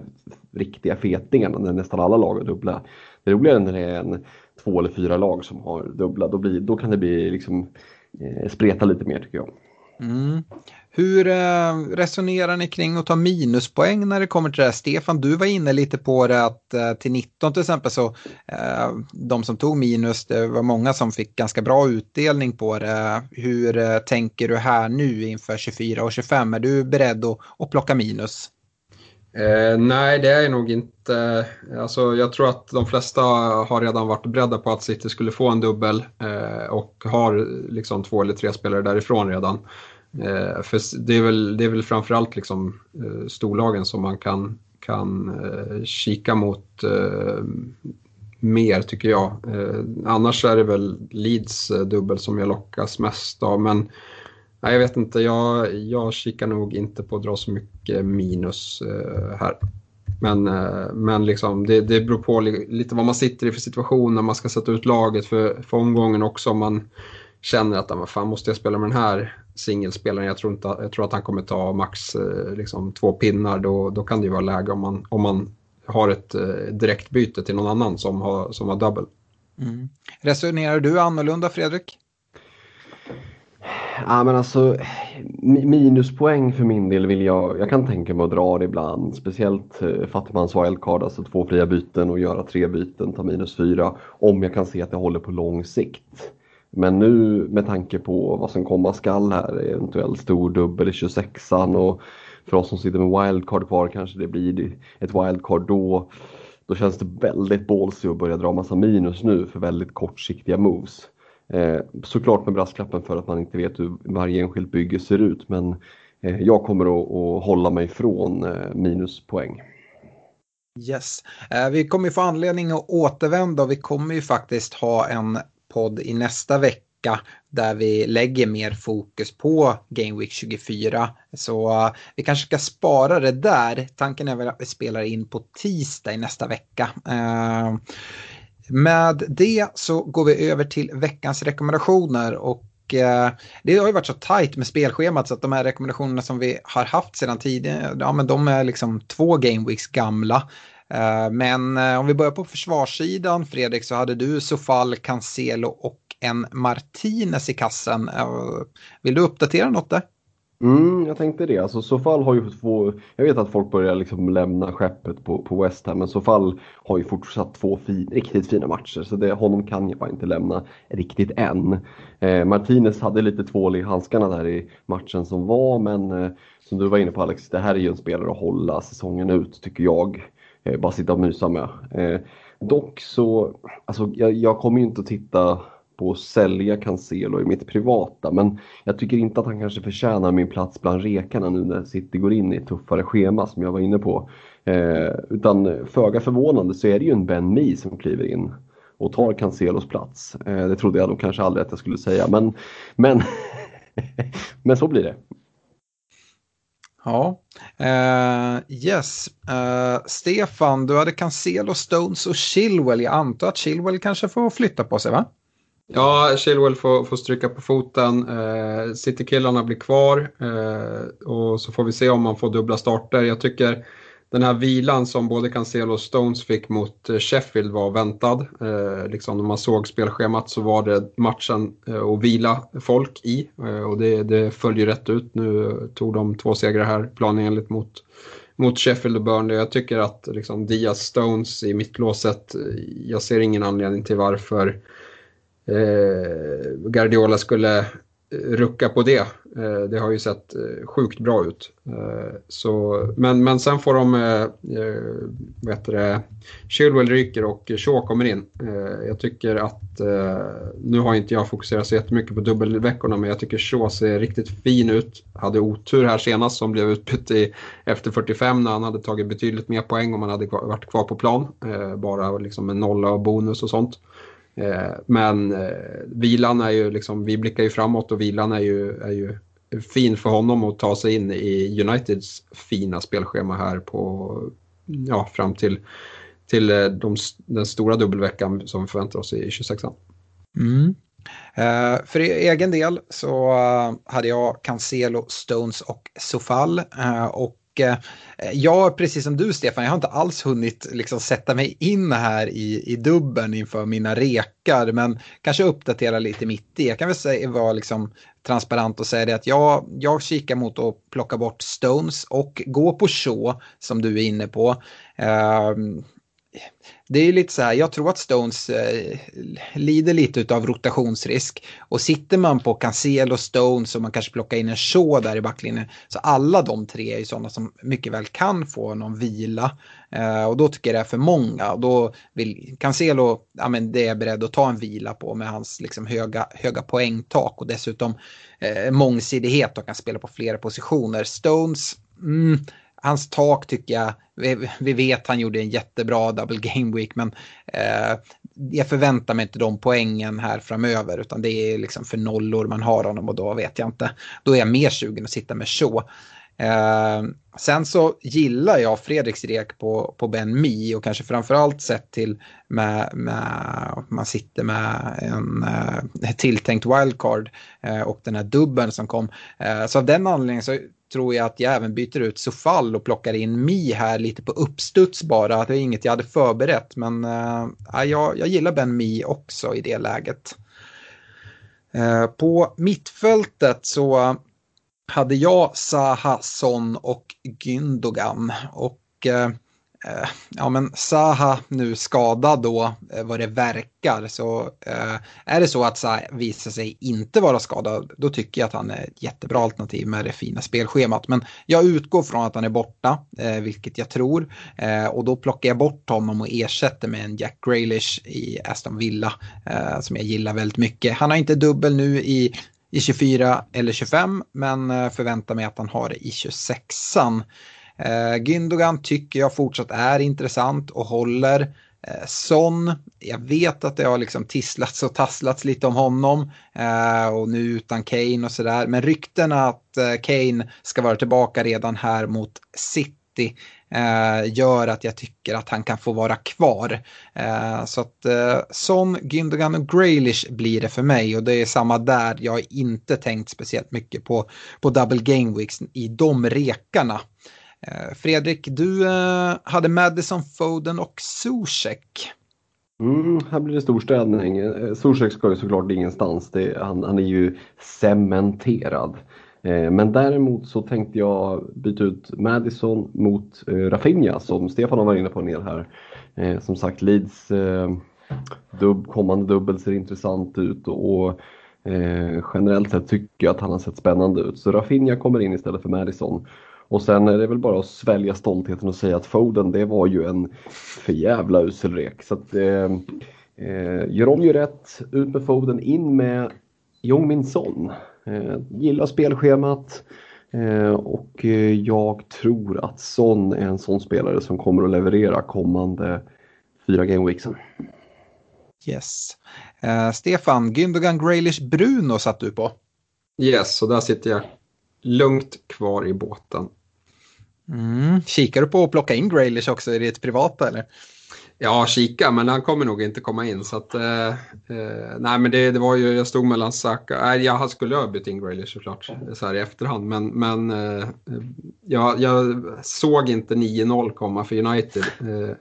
riktiga fetingarna när nästan alla lag har dubbla. Det är roligare när det är en, två eller fyra lag som har dubbla. Då, blir, då kan det bli liksom, eh, spreta lite mer tycker jag. Mm. Hur eh, resonerar ni kring att ta minuspoäng när det kommer till det här? Stefan, du var inne lite på det att eh, till 19 till exempel så eh, de som tog minus, det var många som fick ganska bra utdelning på det. Hur eh, tänker du här nu inför 24 och 25? Är du beredd att, att plocka minus? Eh, nej, det är jag nog inte. Alltså, jag tror att de flesta har redan varit beredda på att City skulle få en dubbel eh, och har liksom två eller tre spelare därifrån redan. Eh, för det är, väl, det är väl framförallt liksom, eh, storlagen som man kan, kan eh, kika mot eh, mer tycker jag. Eh, annars är det väl Leeds eh, dubbel som jag lockas mest av. Men Nej, jag vet inte, jag, jag kikar nog inte på att dra så mycket minus eh, här. Men, eh, men liksom, det, det beror på lite vad man sitter i för situation när man ska sätta ut laget för, för omgången också. Om man känner att vad fan måste jag spela med den här singelspelaren, jag tror, inte, jag tror att han kommer ta max eh, liksom, två pinnar, då, då kan det ju vara läge om man, om man har ett direktbyte till någon annan som har, som har double. Mm. Resonerar du annorlunda Fredrik? Ja, men alltså, minuspoäng för min del vill jag, jag kan tänka mig att dra det ibland. Speciellt eh, Fattigmans wildcard, alltså två fria byten och göra tre byten, ta minus fyra. Om jag kan se att det håller på lång sikt. Men nu med tanke på vad som komma skall här, eventuellt stor dubbel i 26an och för oss som sitter med wildcard kvar kanske det blir ett wildcard då. Då känns det väldigt ballsy att börja dra massa minus nu för väldigt kortsiktiga moves. Eh, såklart med brasklappen för att man inte vet hur varje enskilt bygge ser ut men eh, jag kommer att, att hålla mig från eh, minuspoäng. Yes, eh, vi kommer få anledning att återvända och vi kommer ju faktiskt ha en podd i nästa vecka där vi lägger mer fokus på Game Week 24. Så uh, vi kanske ska spara det där. Tanken är väl att vi spelar in på tisdag i nästa vecka. Eh, med det så går vi över till veckans rekommendationer och eh, det har ju varit så tajt med spelschemat så att de här rekommendationerna som vi har haft sedan tidigare, ja men de är liksom två gameweeks gamla. Eh, men eh, om vi börjar på försvarssidan, Fredrik, så hade du Sofal, Cancelo och en Martinez i kassen. Vill du uppdatera något där? Mm, jag tänkte det. Alltså, Sofall har ju två, jag vet att folk börjar liksom lämna skeppet på, på West Ham men Sofall har ju fortsatt två fin, riktigt fina matcher så det, honom kan jag bara inte lämna riktigt än. Eh, Martinez hade lite tvål i handskarna där i matchen som var men eh, som du var inne på Alex, det här är ju en spelare att hålla säsongen ut tycker jag. Eh, bara sitta och mysa med. Eh, dock så, alltså jag, jag kommer ju inte att titta på att sälja Cancelo i mitt privata men jag tycker inte att han kanske förtjänar min plats bland rekarna nu när City går in i ett tuffare schema som jag var inne på. Eh, utan föga förvånande så är det ju en Ben Mee som kliver in och tar Cancelos plats. Eh, det trodde jag nog kanske aldrig att jag skulle säga men, men, men så blir det. Ja, uh, yes. Uh, Stefan, du hade Cancelo, Stones och Chilwell. Jag antar att Chilwell kanske får flytta på sig va? Ja, Chilwell får, får stryka på foten. Eh, Citykillarna blir kvar eh, och så får vi se om man får dubbla starter. Jag tycker den här vilan som både Cancelo och Stones fick mot eh, Sheffield var väntad. Eh, liksom när man såg spelschemat så var det matchen eh, att vila folk i eh, och det, det följer rätt ut. Nu tog de två segrar här planenligt mot, mot Sheffield och Burnley. Jag tycker att liksom, Diaz Stones i mittlåset, eh, jag ser ingen anledning till varför eh, Guardiola skulle eh, rucka på det. Eh, det har ju sett eh, sjukt bra ut. Eh, så, men, men sen får de, eh, eh det, Chilwell ryker och Shaw kommer in. Eh, jag tycker att, eh, nu har inte jag fokuserat så jättemycket på dubbelveckorna men jag tycker Shaw ser riktigt fin ut. Hade otur här senast som blev utbytt i, efter 45 när han hade tagit betydligt mer poäng om han hade varit kvar på plan. Eh, bara liksom med nolla och bonus och sånt. Eh, men eh, vilan är ju liksom, vi blickar ju framåt och vilan är ju, är ju fin för honom att ta sig in i Uniteds fina spelschema här på, ja, fram till, till eh, de, den stora dubbelveckan som vi förväntar oss i 26an. Mm. Uh, för e-, egen del så uh, hade jag Cancelo, Stones och Sofall. Uh, och Eh, jag, precis som du Stefan, jag har inte alls hunnit liksom sätta mig in här i, i dubben inför mina rekar, men kanske uppdatera lite mitt i. Jag kan väl säga, vara liksom transparent och säga det att jag, jag kikar mot att plocka bort Stones och gå på Shaw som du är inne på. Uh, det är lite så här, jag tror att Stones eh, lider lite av rotationsrisk. Och sitter man på Cancelo, Stones och man kanske plockar in en Shaw där i backlinjen. Så alla de tre är ju sådana som mycket väl kan få någon vila. Eh, och då tycker jag det är för många. Och då vill Cancelo, ja men det är jag beredd att ta en vila på med hans liksom höga, höga poängtak. Och dessutom eh, mångsidighet och kan spela på flera positioner. Stones, mm, hans tak tycker jag, vi, vi vet han gjorde en jättebra double game week men eh, jag förväntar mig inte de poängen här framöver utan det är liksom för nollor man har honom och då vet jag inte. Då är jag mer sugen att sitta med så. Eh, sen så gillar jag Fredriks rek på, på Ben Mi och kanske framförallt sett till med, med man sitter med en eh, tilltänkt wildcard eh, och den här dubben som kom. Eh, så av den anledningen så tror jag att jag även byter ut Sofall och plockar in Mi här lite på uppstuds bara. Det är inget jag hade förberett men äh, jag, jag gillar Ben Mi också i det läget. Äh, på mittfältet så hade jag Saha, Son och Gündogan. Och äh, Eh, ja men Saha nu skadad då eh, vad det verkar så eh, är det så att Saha visar sig inte vara skadad då tycker jag att han är ett jättebra alternativ med det fina spelschemat. Men jag utgår från att han är borta, eh, vilket jag tror. Eh, och då plockar jag bort honom och ersätter med en Jack Grealish i Aston Villa som jag gillar väldigt mycket. Han har inte dubbel nu i i 24 eller 25 men förväntar mig att han har det i 26an. Eh, Gündogan tycker jag fortsatt är intressant och håller. Eh, Son, jag vet att det har liksom tisslats och tasslats lite om honom eh, och nu utan Kane och sådär. Men ryktena att eh, Kane ska vara tillbaka redan här mot City eh, gör att jag tycker att han kan få vara kvar. Eh, så att eh, Son, Gündogan och Graylish blir det för mig och det är samma där. Jag har inte tänkt speciellt mycket på, på double game weeks i de rekarna. Eh, Fredrik, du eh, hade Madison, Foden och Zuzek. Mm, här blir det storstädning. Eh, Zuzek ska ju såklart ingenstans. Det, han, han är ju cementerad. Men däremot så tänkte jag byta ut Madison mot Rafinha som Stefan var inne på en del här. Som sagt, Leeds dubb, kommande dubbel ser intressant ut och generellt sett tycker jag att han har sett spännande ut. Så Rafinha kommer in istället för Madison. Och sen är det väl bara att svälja stoltheten och säga att Foden det var ju en för jävla usel rek. Så att, eh, eh, gör om ju rätt, ut med Foden, in med Jong Min Son. Eh, gillar spelschemat eh, och eh, jag tror att Son är en sån spelare som kommer att leverera kommande fyra gameweeksen. Yes. Uh, Stefan, Gündogan Graylish Bruno satt du på. Yes, och där sitter jag lugnt kvar i båten. Mm. Kikar du på att plocka in Graylish också i ditt privata eller? Ja, kika, men han kommer nog inte komma in. Så att, eh, eh, nej, men det, det, var ju, jag stod mellan Saka, nej, jag skulle ha bytt in Graylish såklart så här i efterhand. Men, men eh, jag, jag, såg inte 9-0 komma för United. Eh,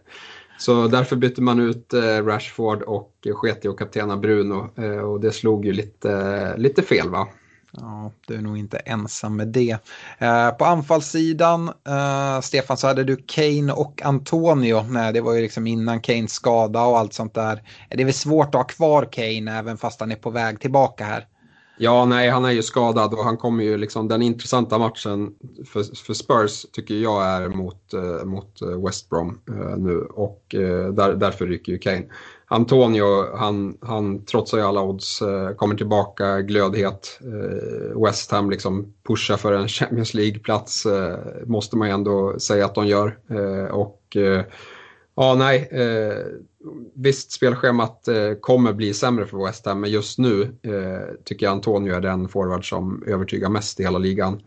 så därför bytte man ut eh, Rashford och sket i att kaptena Bruno. Eh, och det slog ju lite, lite fel va? Ja, du är nog inte ensam med det. Eh, på anfallssidan, eh, Stefan, så hade du Kane och Antonio. Nej, det var ju liksom innan Kanes skada och allt sånt där. Eh, det är väl svårt att ha kvar Kane även fast han är på väg tillbaka här. Ja, nej, han är ju skadad och han kommer ju liksom, den intressanta matchen för, för Spurs tycker jag är mot, eh, mot eh, West Brom eh, nu och eh, där, därför rycker ju Kane. Antonio, han, han trotsar ju alla odds, eh, kommer tillbaka glödhet. Eh, West Ham liksom pushar för en Champions League-plats, eh, måste man ju ändå säga att de gör. Och ja, nej, visst spelschemat kommer bli sämre för West Ham, men just nu tycker jag Antonio är den forward som övertygar mest i hela ligan.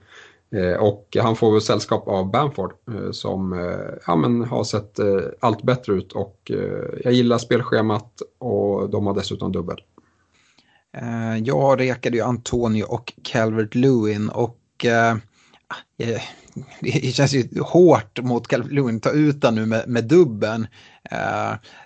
Eh, och han får väl sällskap av Bamford eh, som eh, ja, men har sett allt bättre ut och jag gillar spelschemat och de har dessutom dubbel. Jag rekade ju Antonio och Calvert Lewin och det känns ju hårt mot Calvert Lewin att ta ut den nu med, med dubben.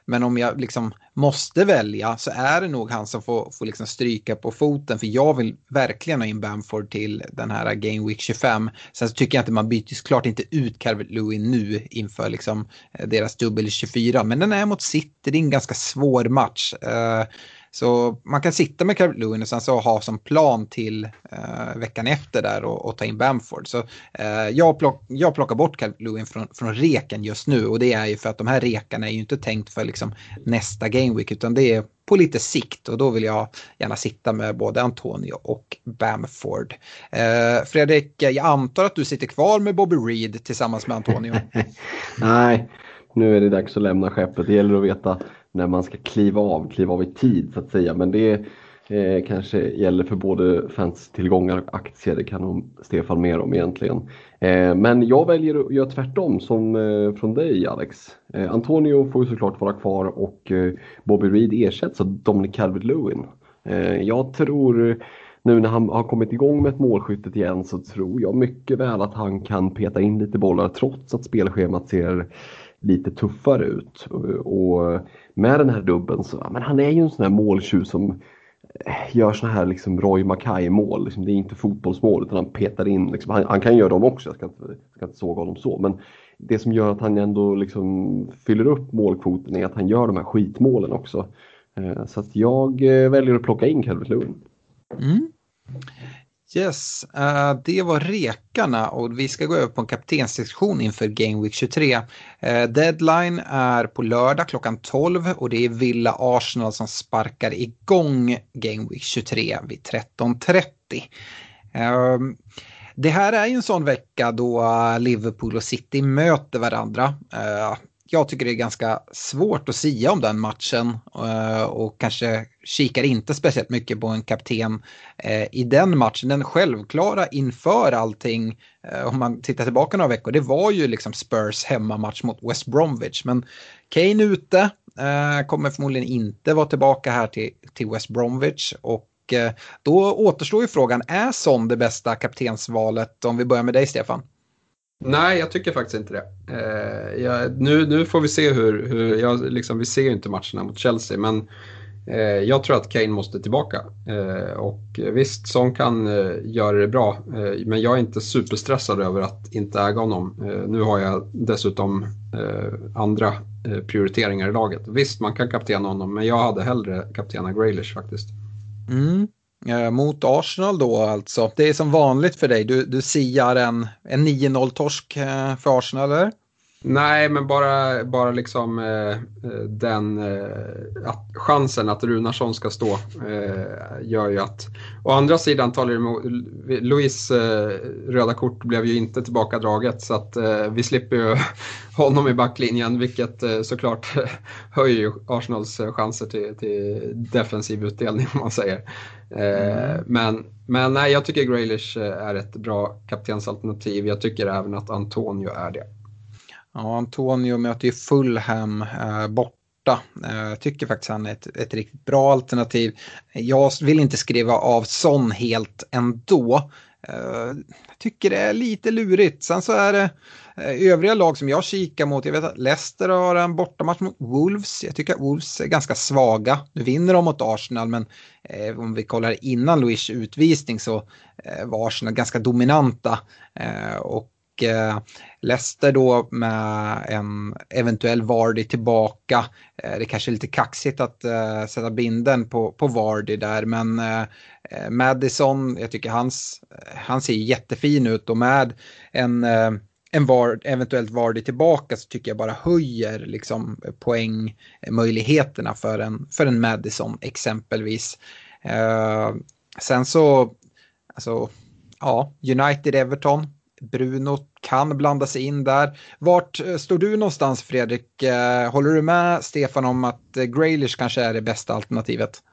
Men om jag liksom måste välja så är det nog han som får, får liksom stryka på foten för jag vill verkligen ha in Bamford till den här Game Week 25. Sen så tycker jag inte man byter såklart inte ut Calvert Lewin nu inför liksom eh, deras dubbel 24 men den är mot City, det är en ganska svår match. Uh, så man kan sitta med Calvert Lewin och sen så ha som plan till eh, veckan efter där och, och, ta in Bamford. Så eh, jag, plock, jag plockar bort Calvert Lewin från, från reken just nu och det är ju för att de här rekarna är ju inte tänkt för liksom nästa game week utan det är på lite sikt och då vill jag gärna sitta med både Antonio och Bamford. Eh, Fredrik, jag antar att du sitter kvar med Bobby Reed tillsammans med Antonio? Nej, nu är det dags att lämna skeppet. Det gäller att veta när man ska kliva av, kliva av i tid så att säga. Men det, Eh, kanske gäller för både fanstillgångar och aktier, det kan nog Stefan mer om egentligen. Eh, men jag väljer att göra tvärtom som eh, från dig Alex. Eh, Antonio får ju såklart vara kvar och eh, Bobby Reed ersätts av Dominic Calvert-Lewin. Eh, jag tror nu när han har kommit igång med ett målskyttet igen så tror jag mycket väl att han kan peta in lite bollar trots att spelschemat ser lite tuffare ut. Och med den här dubben så, men han är ju en sån här måltjuv som eh, gör såna här liksom Roy Mackay-mål. Liksom, det är inte fotbollsmål utan han petar in. Liksom, han, han, kan göra dem också, jag ska inte, ska inte såga honom så. Men det som gör att han ändå liksom fyller upp målkvoten är att han gör de här skitmålen också. Eh, så att jag eh, väljer att plocka in Calvert Lewin. Mm. Yes, uh, det var rekarna och vi ska gå över på en kaptenssektion inför Game Week 23. Uh, eh, deadline är på lördag klockan 12 och det är Villa Arsenal som sparkar igång Game Week 23 vid 13.30. Uh, ehm, det här är ju en sån vecka då Liverpool och City möter varandra eh, jag tycker det är ganska svårt att sia om den matchen eh, och kanske kikar inte speciellt mycket på en kapten eh, i den matchen. Den självklara inför allting, eh, om man tittar tillbaka några veckor, det var ju liksom Spurs hemmamatch mot West Bromwich. Men Kane ute, kommer förmodligen inte vara tillbaka här till, till West Bromwich och då återstår ju frågan, är Son det bästa kaptensvalet? Om vi börjar med dig Stefan. Nej, jag tycker faktiskt inte det. Eh, jag, nu, nu får vi se hur, hur jag, liksom, vi ser ju inte matcherna mot Chelsea, men eh, jag tror att Kane måste tillbaka. Eh, och visst, Son kan eh, göra det bra, eh, men jag är inte superstressad över att inte äga honom. Eh, nu har jag dessutom eh, andra eh, prioriteringar i laget. Visst, man kan kaptena honom, men jag hade hellre kaptena Graylish faktiskt. Mm. Eh, mot Arsenal då alltså. Det är som vanligt för dig, du, du siar en, en 9-0 torsk eh, för Arsenal eller? Nej, men bara, bara liksom eh, eh, den eh, att chansen att Runarsson ska stå eh, gör ju att... Å andra sidan talar det Luis eh, röda kort blev ju inte tillbakadraget så att eh, vi slipper ju honom i backlinjen vilket eh, såklart höjer Arsenals chanser till, till defensiv utdelning om man säger. Mm. Men, men nej, jag tycker Graylish är ett bra kaptensalternativ. Jag tycker även att Antonio är det. Ja, Antonio möter ju Fulham eh, borta. Jag eh, tycker faktiskt han är ett, ett riktigt bra alternativ. Jag vill inte skriva av Son helt ändå. Jag tycker det är lite lurigt. Sen så är det eh, övriga lag som jag kikar mot. Jag vet att Leicester har en bortamatch mot Wolves. Jag tycker att Wolves är ganska svaga. Nu vinner de mot Arsenal men eh, om vi kollar innan Luis utvisning så var Arsenal ganska dominanta. och och eh, Leicester då med en eventuell Vardy tillbaka. Eh, det är kanske är lite kaxigt att eh, sätta binden på, på Vardy där men Madison, jag tycker hans, han ser jättefin ut och med en en var, eventuellt Vardy tillbaka så tycker jag bara höjer liksom poängmöjligheterna för en, för en Madison exempelvis. Eh, sen så, alltså, ja, United-Everton, Bruno kan blanda sig in där. Vart eh, står du någonstans Fredrik? Eh, håller du med Stefan om att eh, Graylish kanske är det bästa alternativet?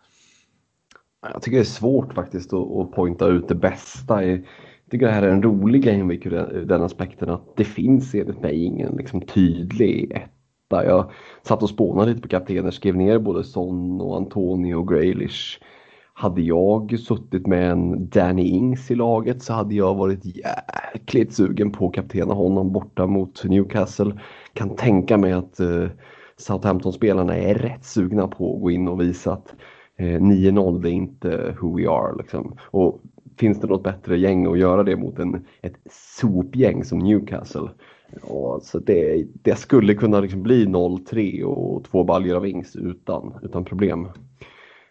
Jag tycker det är svårt faktiskt att, poängta ut det bästa. Jag tycker det här är en rolig gameweek ur den aspekten att det finns enligt mig ingen liksom, tydlig etta. Jag satt och spånade lite på kaptener, skrev ner både Son och Antonio och Graylish. Hade jag suttit med en Danny Ings i laget så hade jag varit jäkligt sugen på att kaptena honom borta mot Newcastle. Kan tänka mig att eh, Southampton-spelarna är rätt sugna på att gå in och visa att eh, 9-0 är inte who we are. Liksom. Och finns det något bättre gäng att göra det mot en, ett sopgäng som Newcastle? Ja, så det, det skulle kunna liksom bli 0-3 och två baljor av Ings utan, utan problem.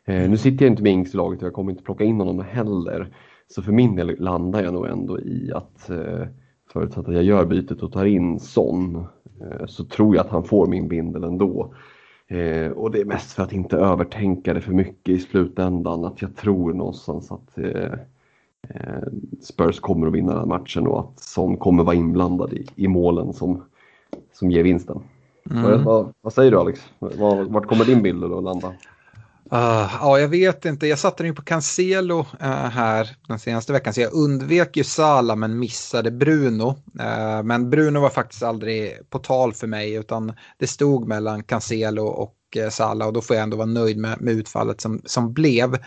Eh, nu sitter jag inte med Ings i laget och jag kommer inte plocka in honom heller. Så för min del landar jag nog ändå i att eh, förutsatt att jag gör bytet och tar in Son eh, så tror jag att han får min bindel ändå. Eh, och det är mest för att inte övertänka det för mycket i slutändan. Att jag tror någonstans att eh, Spurs kommer att vinna den matchen och att Son kommer vara inblandad i, i målen som, som ger vinsten. Mm. Vad, vad, säger du Alex? Vart kommer din bild att landa? Uh, ja, jag vet inte. Jag satte den ju på Cancelo uh, här den senaste veckan, så jag undvek ju Sala men missade Bruno. Uh, men Bruno var faktiskt aldrig på tal för mig, utan det stod mellan Cancelo och uh, Sala och då får jag ändå vara nöjd med, med utfallet som, som blev.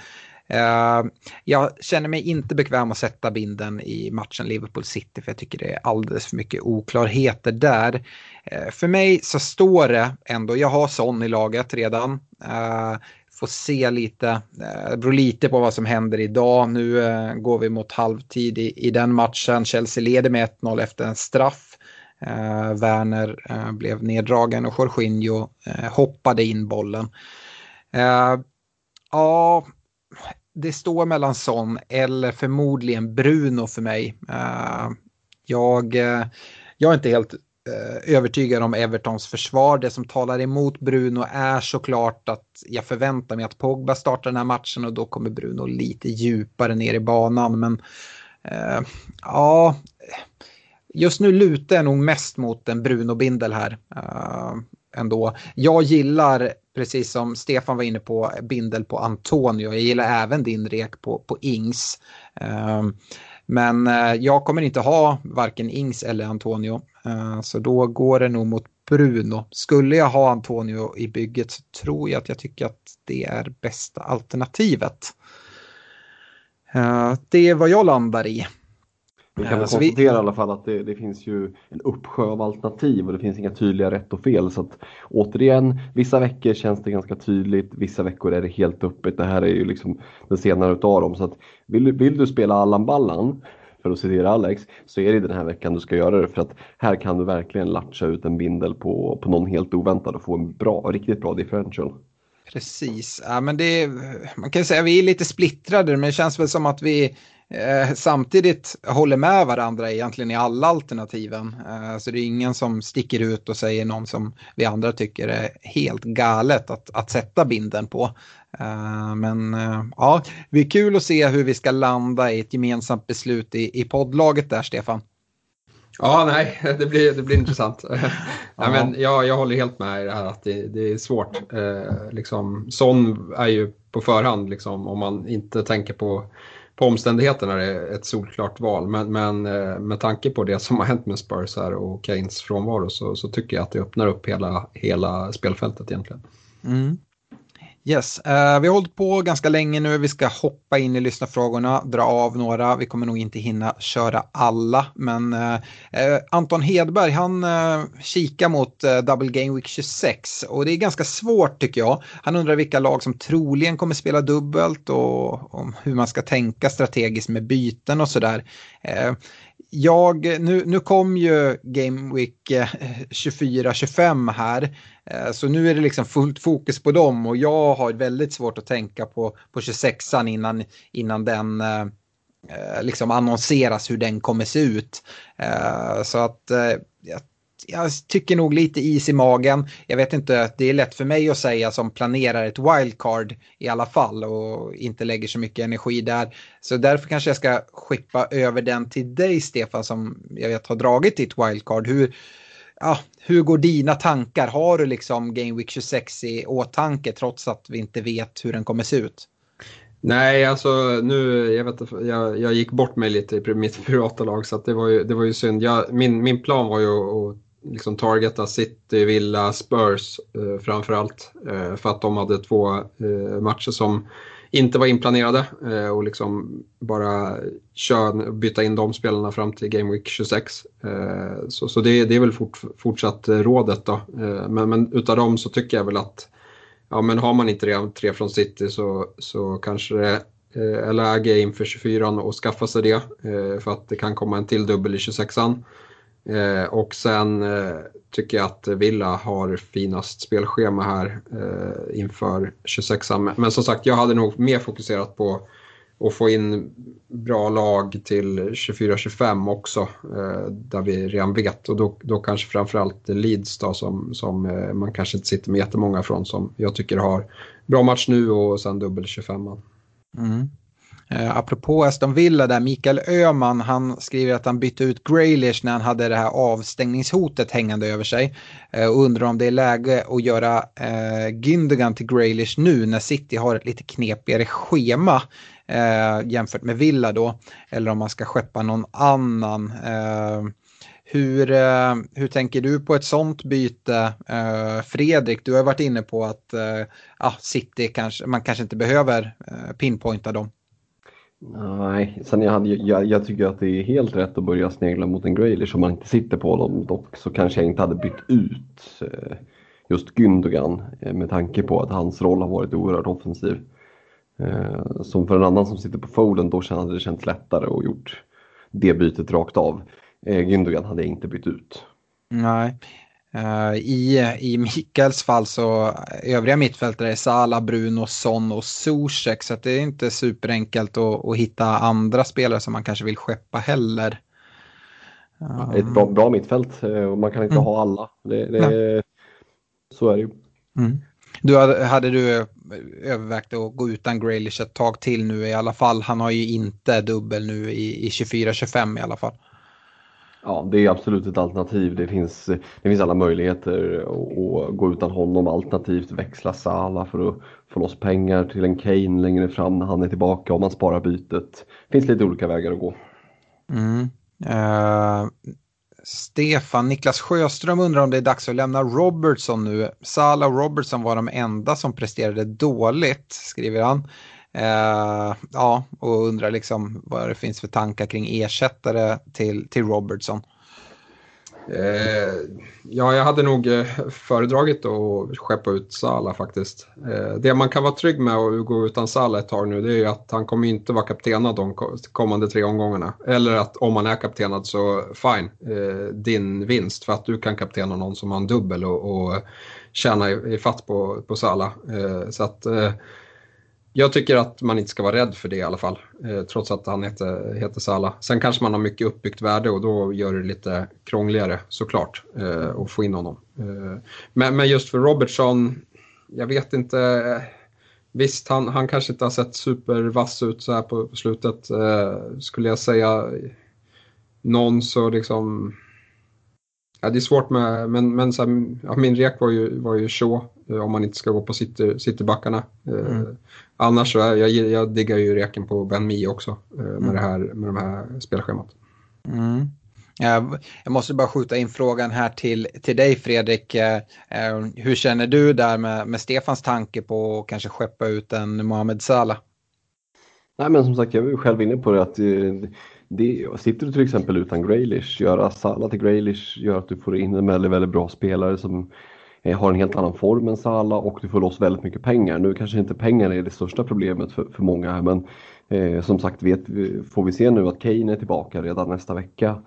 jag känner mig inte bekväm att sätta binden i matchen Liverpool City för jag tycker det är alldeles för mycket oklarheter där. för mig så står det ändå, jag har Son i laget redan får se lite, det beror lite på vad som händer idag. Nu eh, går vi mot halvtid i, i den matchen. Chelsea leder med 1-0 efter en straff. Eh, Werner eh, blev neddragen och Jorginho eh, hoppade in bollen. Eh, ja, det står mellan Son eller förmodligen Bruno för mig. Eh, jag, jag är inte helt Eh, övertygad om Evertons försvar. Det som talar emot Bruno är såklart att jag förväntar mig att Pogba startar den här matchen och då kommer Bruno lite djupare ner i banan. Men eh, ja, just nu lutar jag nog mest mot en Bruno-bindel här. Eh, ändå. Jag gillar, precis som Stefan var inne på, bindel på Antonio. Jag gillar även din rek på, på Ings. Eh, men eh, jag kommer inte ha varken Ings eller Antonio. Eh, så då går det nog mot Bruno. Skulle jag ha Antonio i bygget så tror jag att jag tycker att det är bästa alternativet. Eh, det är vad jag landar i. Vi kan väl konstatera vi... i alla fall att det, det, finns ju en uppsjö av alternativ och det finns inga tydliga rätt och fel. Så att, återigen, vissa veckor känns det ganska tydligt, vissa veckor är det helt öppet. Det här är ju liksom den senare utav dem. Så att, vill, vill du spela Allan Ballan för att citera Alex, så är det den här veckan du ska göra det för att här kan du verkligen latcha ut en bindel på, på någon helt oväntad och få en bra, riktigt bra differential. Precis, ja, men det man kan säga att vi är lite splittrade men det känns väl som att vi eh, samtidigt håller med varandra egentligen i alla alternativen. Eh, så det är ingen som sticker ut och säger någon som vi andra tycker är helt galet att, att sätta binden på. Eh, men eh, ja, det är kul att se hur vi ska landa i ett gemensamt beslut i, i poddlaget där, Stefan. Ja, nej, det blir, det blir intressant. ja. men jag, jag håller helt med i det här att det, det är svårt. Eh, liksom, sån är ju på förhand, liksom, om man inte tänker på, på omständigheterna, är det ett solklart val. Men, men eh, med tanke på det som har hänt med Spurs här och Keynes frånvaro så, så tycker jag att det öppnar upp hela, hela spelfältet egentligen. Mm. Yes, uh, vi har hållit på ganska länge nu. Vi ska hoppa in i lyssnarfrågorna, dra av några. Vi kommer nog inte hinna köra alla, men uh, uh, Anton Hedberg, han uh, kikar mot Double Game Week 26 och det är ganska svårt tycker jag. Han undrar vilka lag som troligen kommer spela dubbelt och om hur man ska tänka strategiskt med byten och sådär jag, nu, nu kom ju Game Week 24-25 här, Eh, så nu är det liksom fullt fokus på dem och jag har väldigt svårt att tänka på, på 26an innan, innan den eh, liksom annonseras hur den kommer se ut. Eh, så att eh, jag jag tycker nog lite is i magen. Jag vet inte, det är lätt för mig att säga som planerar ett wildcard i alla fall och inte lägger så mycket energi där. Så därför kanske jag ska skippa över den till dig Stefan som jag vet har dragit ditt wildcard. Hur, ja, hur går dina tankar? Har du liksom Game Week 26 i åtanke trots att vi inte vet hur den kommer se ut? Nej, alltså nu, jag, vet, jag, jag gick bort mig lite i mitt privata lag så det, var ju, det var ju synd. Jag, min, min plan var ju att liksom targeta City, Villa, Spurs eh, framförallt. Eh, för att de hade två eh, matcher som inte var inplanerade eh, och liksom bara kör, byta in de spelarna fram till Game Week 26. Eh, så så det, det är väl fort, fortsatt rådet då. Eh, men, men utav dem så tycker jag väl att ja, men har man inte redan tre från City så, så kanske det eh, är läge inför 24 och skaffa sig det. Eh, för att det kan komma en till dubbel i 26an. Eh, och sen eh, tycker jag att Villa har finast spelschema här eh, inför 26 an Men som sagt, jag hade nog mer fokuserat på att få in bra lag till 24-25 också, eh, där vi redan vet. Och då, då kanske framförallt Leeds då, som, som eh, man kanske inte sitter med jättemånga från, som jag tycker har bra match nu och sen dubbel 25 mm. Eh, apropå Aston Villa där, Mikael Öhman, han skriver att han bytte ut Graylish när han hade det här avstängningshotet hängande över sig. Eh, och undrar om det är läge att göra eh, Gündogan till Graylish nu när City har ett lite knepigare schema eh, jämfört med Villa då. Eller om man ska skeppa någon annan. Eh, hur, eh, hur tänker du på ett sånt byte? Eh, Fredrik, du har varit inne på att eh, City kanske, man kanske inte behöver eh, pinpointa dem. Nej, sen jag, hade, jag, jag, tycker att det är helt rätt att börja snegla mot en Graylish om man inte sitter på dem. Dock så kanske jag inte hade bytt ut eh, just Gündogan eh, med tanke på att hans roll har varit oerhört offensiv. Eh, som för en annan som sitter på Foden då hade det känts lättare och gjort det bytet rakt av. Eh, Gündogan hade jag inte bytt ut. Nej, i, I Mikaels fall så övriga mittfältare är Sala, Bruno, Son och Zuzek så det är inte superenkelt att, att hitta andra spelare som man kanske vill skeppa heller. Um... Ett bra, bra mittfält eh, och man kan inte mm. ha alla. Det, det, så är det ju. Mm. Du hade, hade, du övervägt att gå utan Graylish ett tag till nu i alla fall? Han har ju inte dubbel nu i, i 24-25 i alla fall. Ja, det är absolut ett alternativ. Det finns, det finns alla möjligheter att gå utan honom alternativt växla Sala för att få loss pengar till en Kane längre fram när han är tillbaka om man sparar bytet. Det finns lite olika vägar att gå. Mm. Uh, Stefan, Niklas Sjöström undrar om det är dags att lämna Robertson nu. Sala och Robertson var de enda som presterade dåligt, skriver han. Eh, ja, och undrar liksom vad det finns för tankar kring ersättare till, till Robertson. Eh, ja, jag hade nog eh, föredragit att skeppa ut Sala faktiskt. Eh, det man kan vara trygg med att gå utan Sala ett tag nu det är ju att han kommer inte vara kaptenad de kommande tre omgångarna. Eller att om han är kaptenad så fine, eh, din vinst för att du kan kaptena någon som har en dubbel och, och tjäna i, i fatt på, på Sala. Eh, så att eh, jag tycker att man inte ska vara rädd för det i alla fall, eh, trots att han heter, heter Salah. Sen kanske man har mycket uppbyggt värde och då gör det lite krångligare såklart eh, att få in honom. Eh, men, men, just för Robertson, jag vet inte. Visst, han, han kanske inte har sett supervass ut så här på slutet, eh, skulle jag säga. Någon så liksom... Ja, det är svårt med, men, men så här, ja, min rek var ju, var ju så eh, om man inte ska gå på city, citybackarna. Eh, mm annars så är jag, jag diggar ju reken på Ben Mi också eh, med, mm. det här, med de här spelschemat. Mm. Jag, måste bara skjuta in frågan här till, till dig Fredrik. Eh, eh, hur känner du där med, med Stefans tanke på att kanske skeppa ut en Mohamed Salah? Nej men som sagt jag var själv inne på det att det, sitter du till exempel utan Graylish, göra Salah till Graylish gör att du får in en väldigt, väldigt bra spelare som Eh, Eh, har en helt annan form än Salah och du får loss väldigt mycket pengar. Nu kanske inte pengar är det största problemet för, för många här men eh, som sagt vet, får vi se nu att Kane är tillbaka redan nästa vecka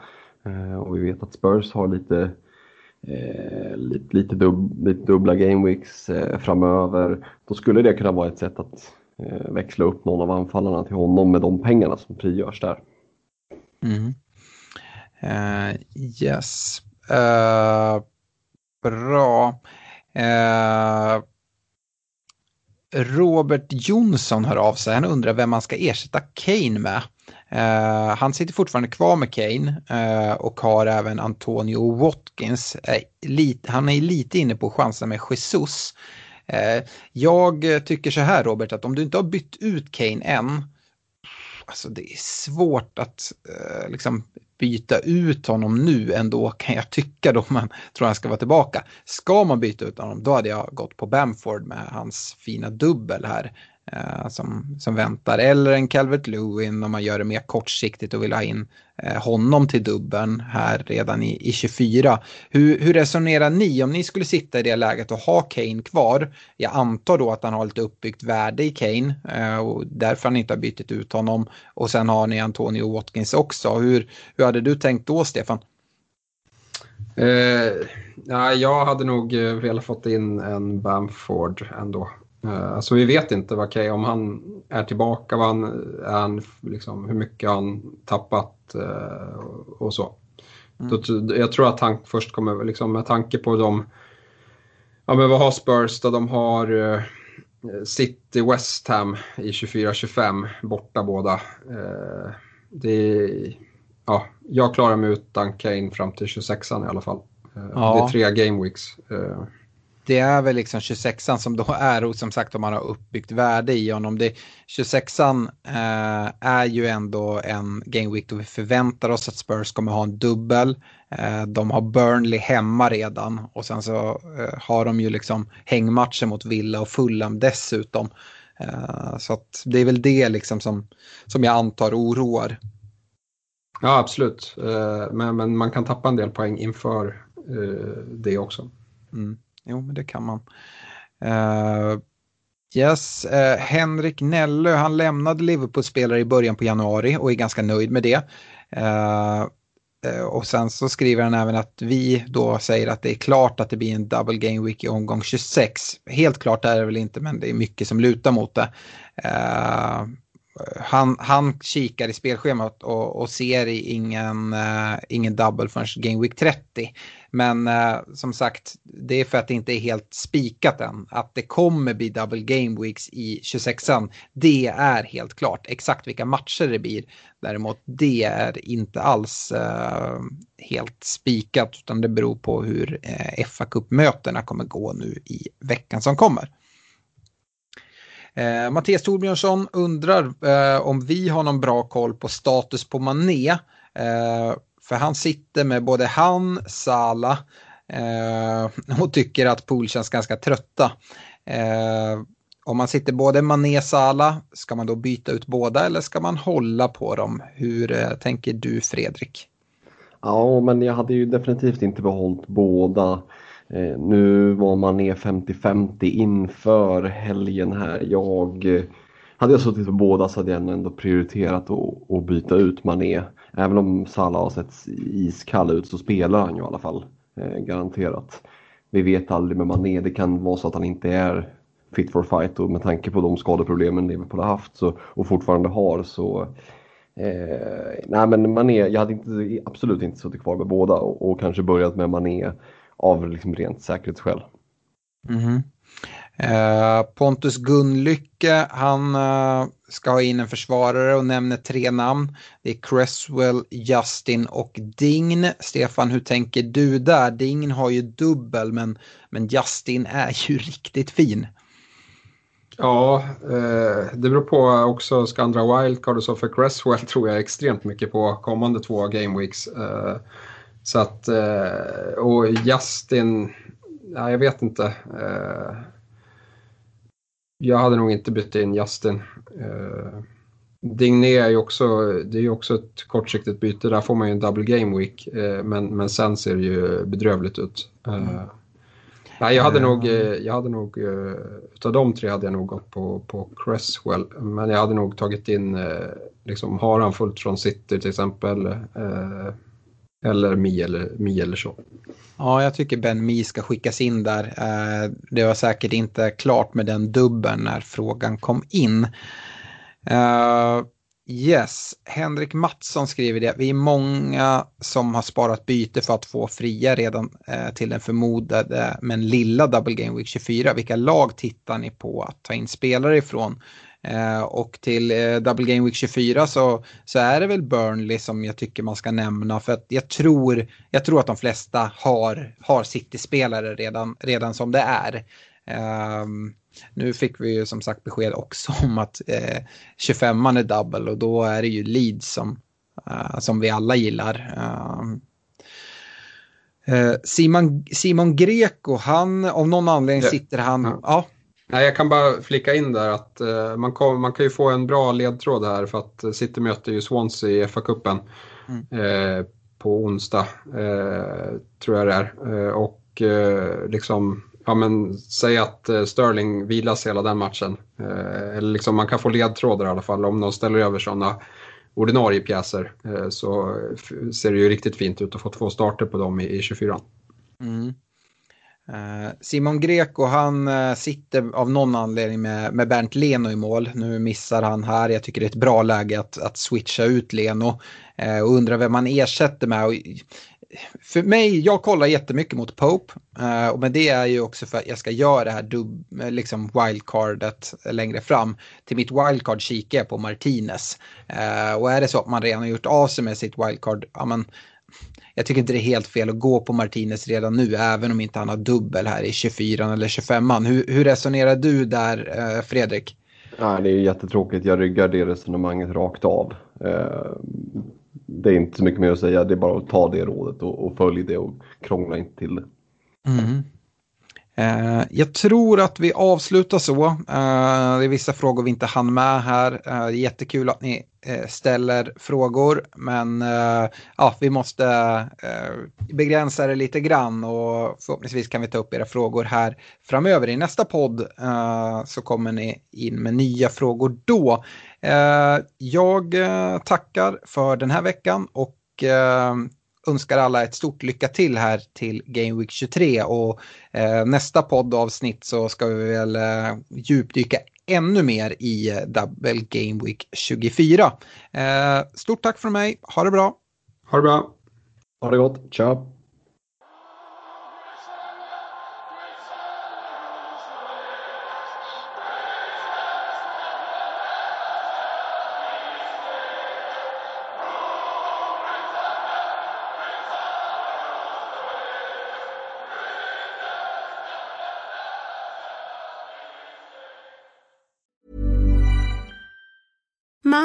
eh, och vi vet att Spurs har lite eh, lite, lite, dub, lite dubbla gameweeks eh, framöver. Då skulle det kunna vara ett sätt att eh, växla upp någon av anfallarna till honom med de pengarna som frigörs där. Mm. Eh, yes. Uh Bra. Eh, Robert Jonsson hör av sig. Han undrar vem man ska ersätta Kane med. Uh, han sitter fortfarande kvar med Kane uh, och har även Antonio Watkins. Eh, uh, lite, han är lite inne på chansen med Jesus. jag tycker så här Robert, att om du inte har bytt ut Kane än, alltså det är svårt att liksom byta ut honom nu ändå kan jag tycka då man tror han ska vara tillbaka. Ska man byta ut honom då hade jag gått på Bamford med hans fina dubbel här eh, som, som väntar. Eller en Calvert Lewin om man gör det mer kortsiktigt och vill ha in eh, honom till dubben här redan i, i 24. Hur, hur resonerar ni om ni skulle sitta i det läget och ha Kane kvar? Jag antar då att han har lite uppbyggt värde i Kane eh, och därför han inte har bytt ut honom. Och sen har ni Antonio Watkins också. Hur, hur hade du tänkt då Stefan? Eh, ja, jag hade nog eh, velat fått in en Bamford ändå. Uh, alltså vi vet inte vad Kay, om han är tillbaka, vad han, är han, liksom, hur mycket han tappat uh, och så. Mm. Då, jag tror att han först kommer, liksom, med tanke på de, ja men vad har Spurs då? De har uh, City West Ham i 24-25, borta båda. Eh, det, ja, jag klarar mig utan Kane fram till 26an i alla fall. Eh, ja. Det är tre game weeks. Det är väl liksom 26an som då är och som sagt om man har uppbyggt värde i honom. Det, 26an eh, är ju ändå en game week då vi förväntar oss att Spurs kommer ha en dubbel. Eh, de har Burnley hemma redan och sen så eh, har de ju liksom hängmatcher mot Villa och Fulham dessutom. Eh, så att det är väl det liksom som, som jag antar oroar. Ja absolut, eh, men, men man kan tappa en del poäng inför eh, det också. Mm. Jo, men det kan man. Uh, yes, uh, Henrik Nellö, han lämnade Liverpool-spelare i början på januari och är ganska nöjd med det. Uh, och sen så skriver han även att vi då säger att det är klart att det blir en double game week i omgång 26. Helt klart är det väl inte, men det är mycket som lutar mot det. han, han kikar i spelschemat och, och ser ingen, ingen double förrän game week 30. Men eh, som sagt, det är för att det inte är helt spikat än. Att det kommer bli double game weeks i 26an, det är helt klart. Exakt vilka matcher det blir däremot, det är inte alls eh, helt spikat utan det beror på hur eh, fa Cup-mötena kommer gå nu i veckan som kommer. Eh, Mattias Torbjörnsson undrar eh, om vi har någon bra koll på status på Mané. Eh, för han sitter med både han, Sala eh, och tycker att Pool känns ganska trötta. Eh, om man sitter både Mané och Sala, ska man då byta ut båda eller ska man hålla på dem? Hur eh, tänker du Fredrik? Ja, men jag hade ju definitivt inte behållit båda. Eh, nu var man ner 50-50 inför helgen här. Jag, eh, hade jag suttit på båda så hade jag ändå prioriterat att, byta ut Mané. Även om Salah har sett iskall ut så spelar han ju i alla fall. Eh, garanterat. Vi vet aldrig med Mané, det kan vara så att han inte är fit for fight och med tanke på de skadeproblemen Liverpool har haft så, och fortfarande har så eh, nej men Mané, jag hade inte, absolut inte suttit kvar med båda och, och kanske börjat med Mané av liksom rent säkerhetsskäl. Mm. Eh, Pontus Gunlycke, han eh, ska ha in en försvarare och nämner tre namn. Det är Cresswell, Justin och Dign. Stefan, hur tänker du där? Dign har ju dubbel, men, men Justin är ju riktigt fin. Ja, eh, det beror på också Skandra Wildcard och så för Cresswell tror jag extremt mycket på kommande två gameweeks. Eh, så att, eh, och Justin, ja, jag vet inte. Eh, Eh, jag hade nog inte bytt in Justin. Uh, Digné är ju också, det är också ett kortsiktigt byte. Där får man ju en double game week. Uh, men, men sen ser det ju bedrövligt ut. Uh, nej, jag hade nog, jag hade nog utav de tre hade jag nog gått på, på Cresswell. Men jag hade nog tagit in, liksom, har han fullt från City till exempel eller Mi eller, Mi eller så. Ja, jag tycker Ben Mi ska skickas in där. Eh, det var säkert inte klart med den dubben när frågan kom in. Eh, yes, Henrik Mattsson skriver det. Vi är många som har sparat byte för att få fria redan eh, till den förmodade men lilla Double Game Week 24. Vilka lag tittar ni på att ta in spelare ifrån? Eh, och till eh, Double Game Week 24 så, så är det väl Burnley som jag tycker man ska nämna för att jag tror, jag tror att de flesta har, har City-spelare redan, redan som det är. Um, nu fick vi ju som sagt besked också om att eh, 25an är double och då är det ju Leeds som, uh, som vi alla gillar. Um, Simon, Simon Greco, han, av någon anledning sitter han... Ja. ja. Nej, jag kan bara flika in där att uh, man, kom, man kan ju få en bra ledtråd här för att City möter ju Swansea i FA-cupen mm. uh, på onsdag, uh, tror jag det är. och liksom, ja men säg att Sterling vilas hela den matchen. eller liksom man kan få ledtrådar i alla fall om de ställer över sådana ordinarie pjäser så ser det ju riktigt fint ut att få två starter på dem i, i 24. Mm. Eh, Simon Greco han eh, sitter av någon anledning med, med Bernt Leno i mål. Nu missar han här. Jag tycker det är ett bra läge att, att switcha ut Leno. Eh, och undrar vem man ersätter med. Och för mig, jag kollar jättemycket mot Pope. Eh, och men det är ju också för att jag ska göra det här dub, liksom wildcardet längre fram. Till mitt wildcard kikar jag på Martinez. Eh, och är det så att man redan har gjort av sig med sitt wildcard, ja men jag tycker inte det är helt fel att gå på Martinez redan nu, även om inte han har dubbel här i 24 eller 25 hur, hur resonerar du där, uh, Fredrik? Ja, det är jättetråkigt, jag ryggar det resonemanget rakt av det är inte så mycket mer att säga, det är bara att ta det rådet och, och följ det och krångla inte till det. Mm. Eh, jag tror att vi avslutar så. Eh, det är vissa frågor vi inte hann med här. Eh, jättekul att ni eh, ställer frågor, men eh, ja, vi måste eh, begränsa det lite grann och förhoppningsvis kan vi ta upp era frågor här framöver. I nästa podd eh, så kommer ni in med nya frågor då. Eh, jag eh, tackar för den här veckan och önskar alla ett stort lycka till här till Game Week 23 och eh, nästa poddavsnitt så ska vi väl eh, djupdyka ännu mer i eh, Double Game Week 24. Eh, stort tack från mig, ha det bra! Ha det bra! Ha det gott, ciao!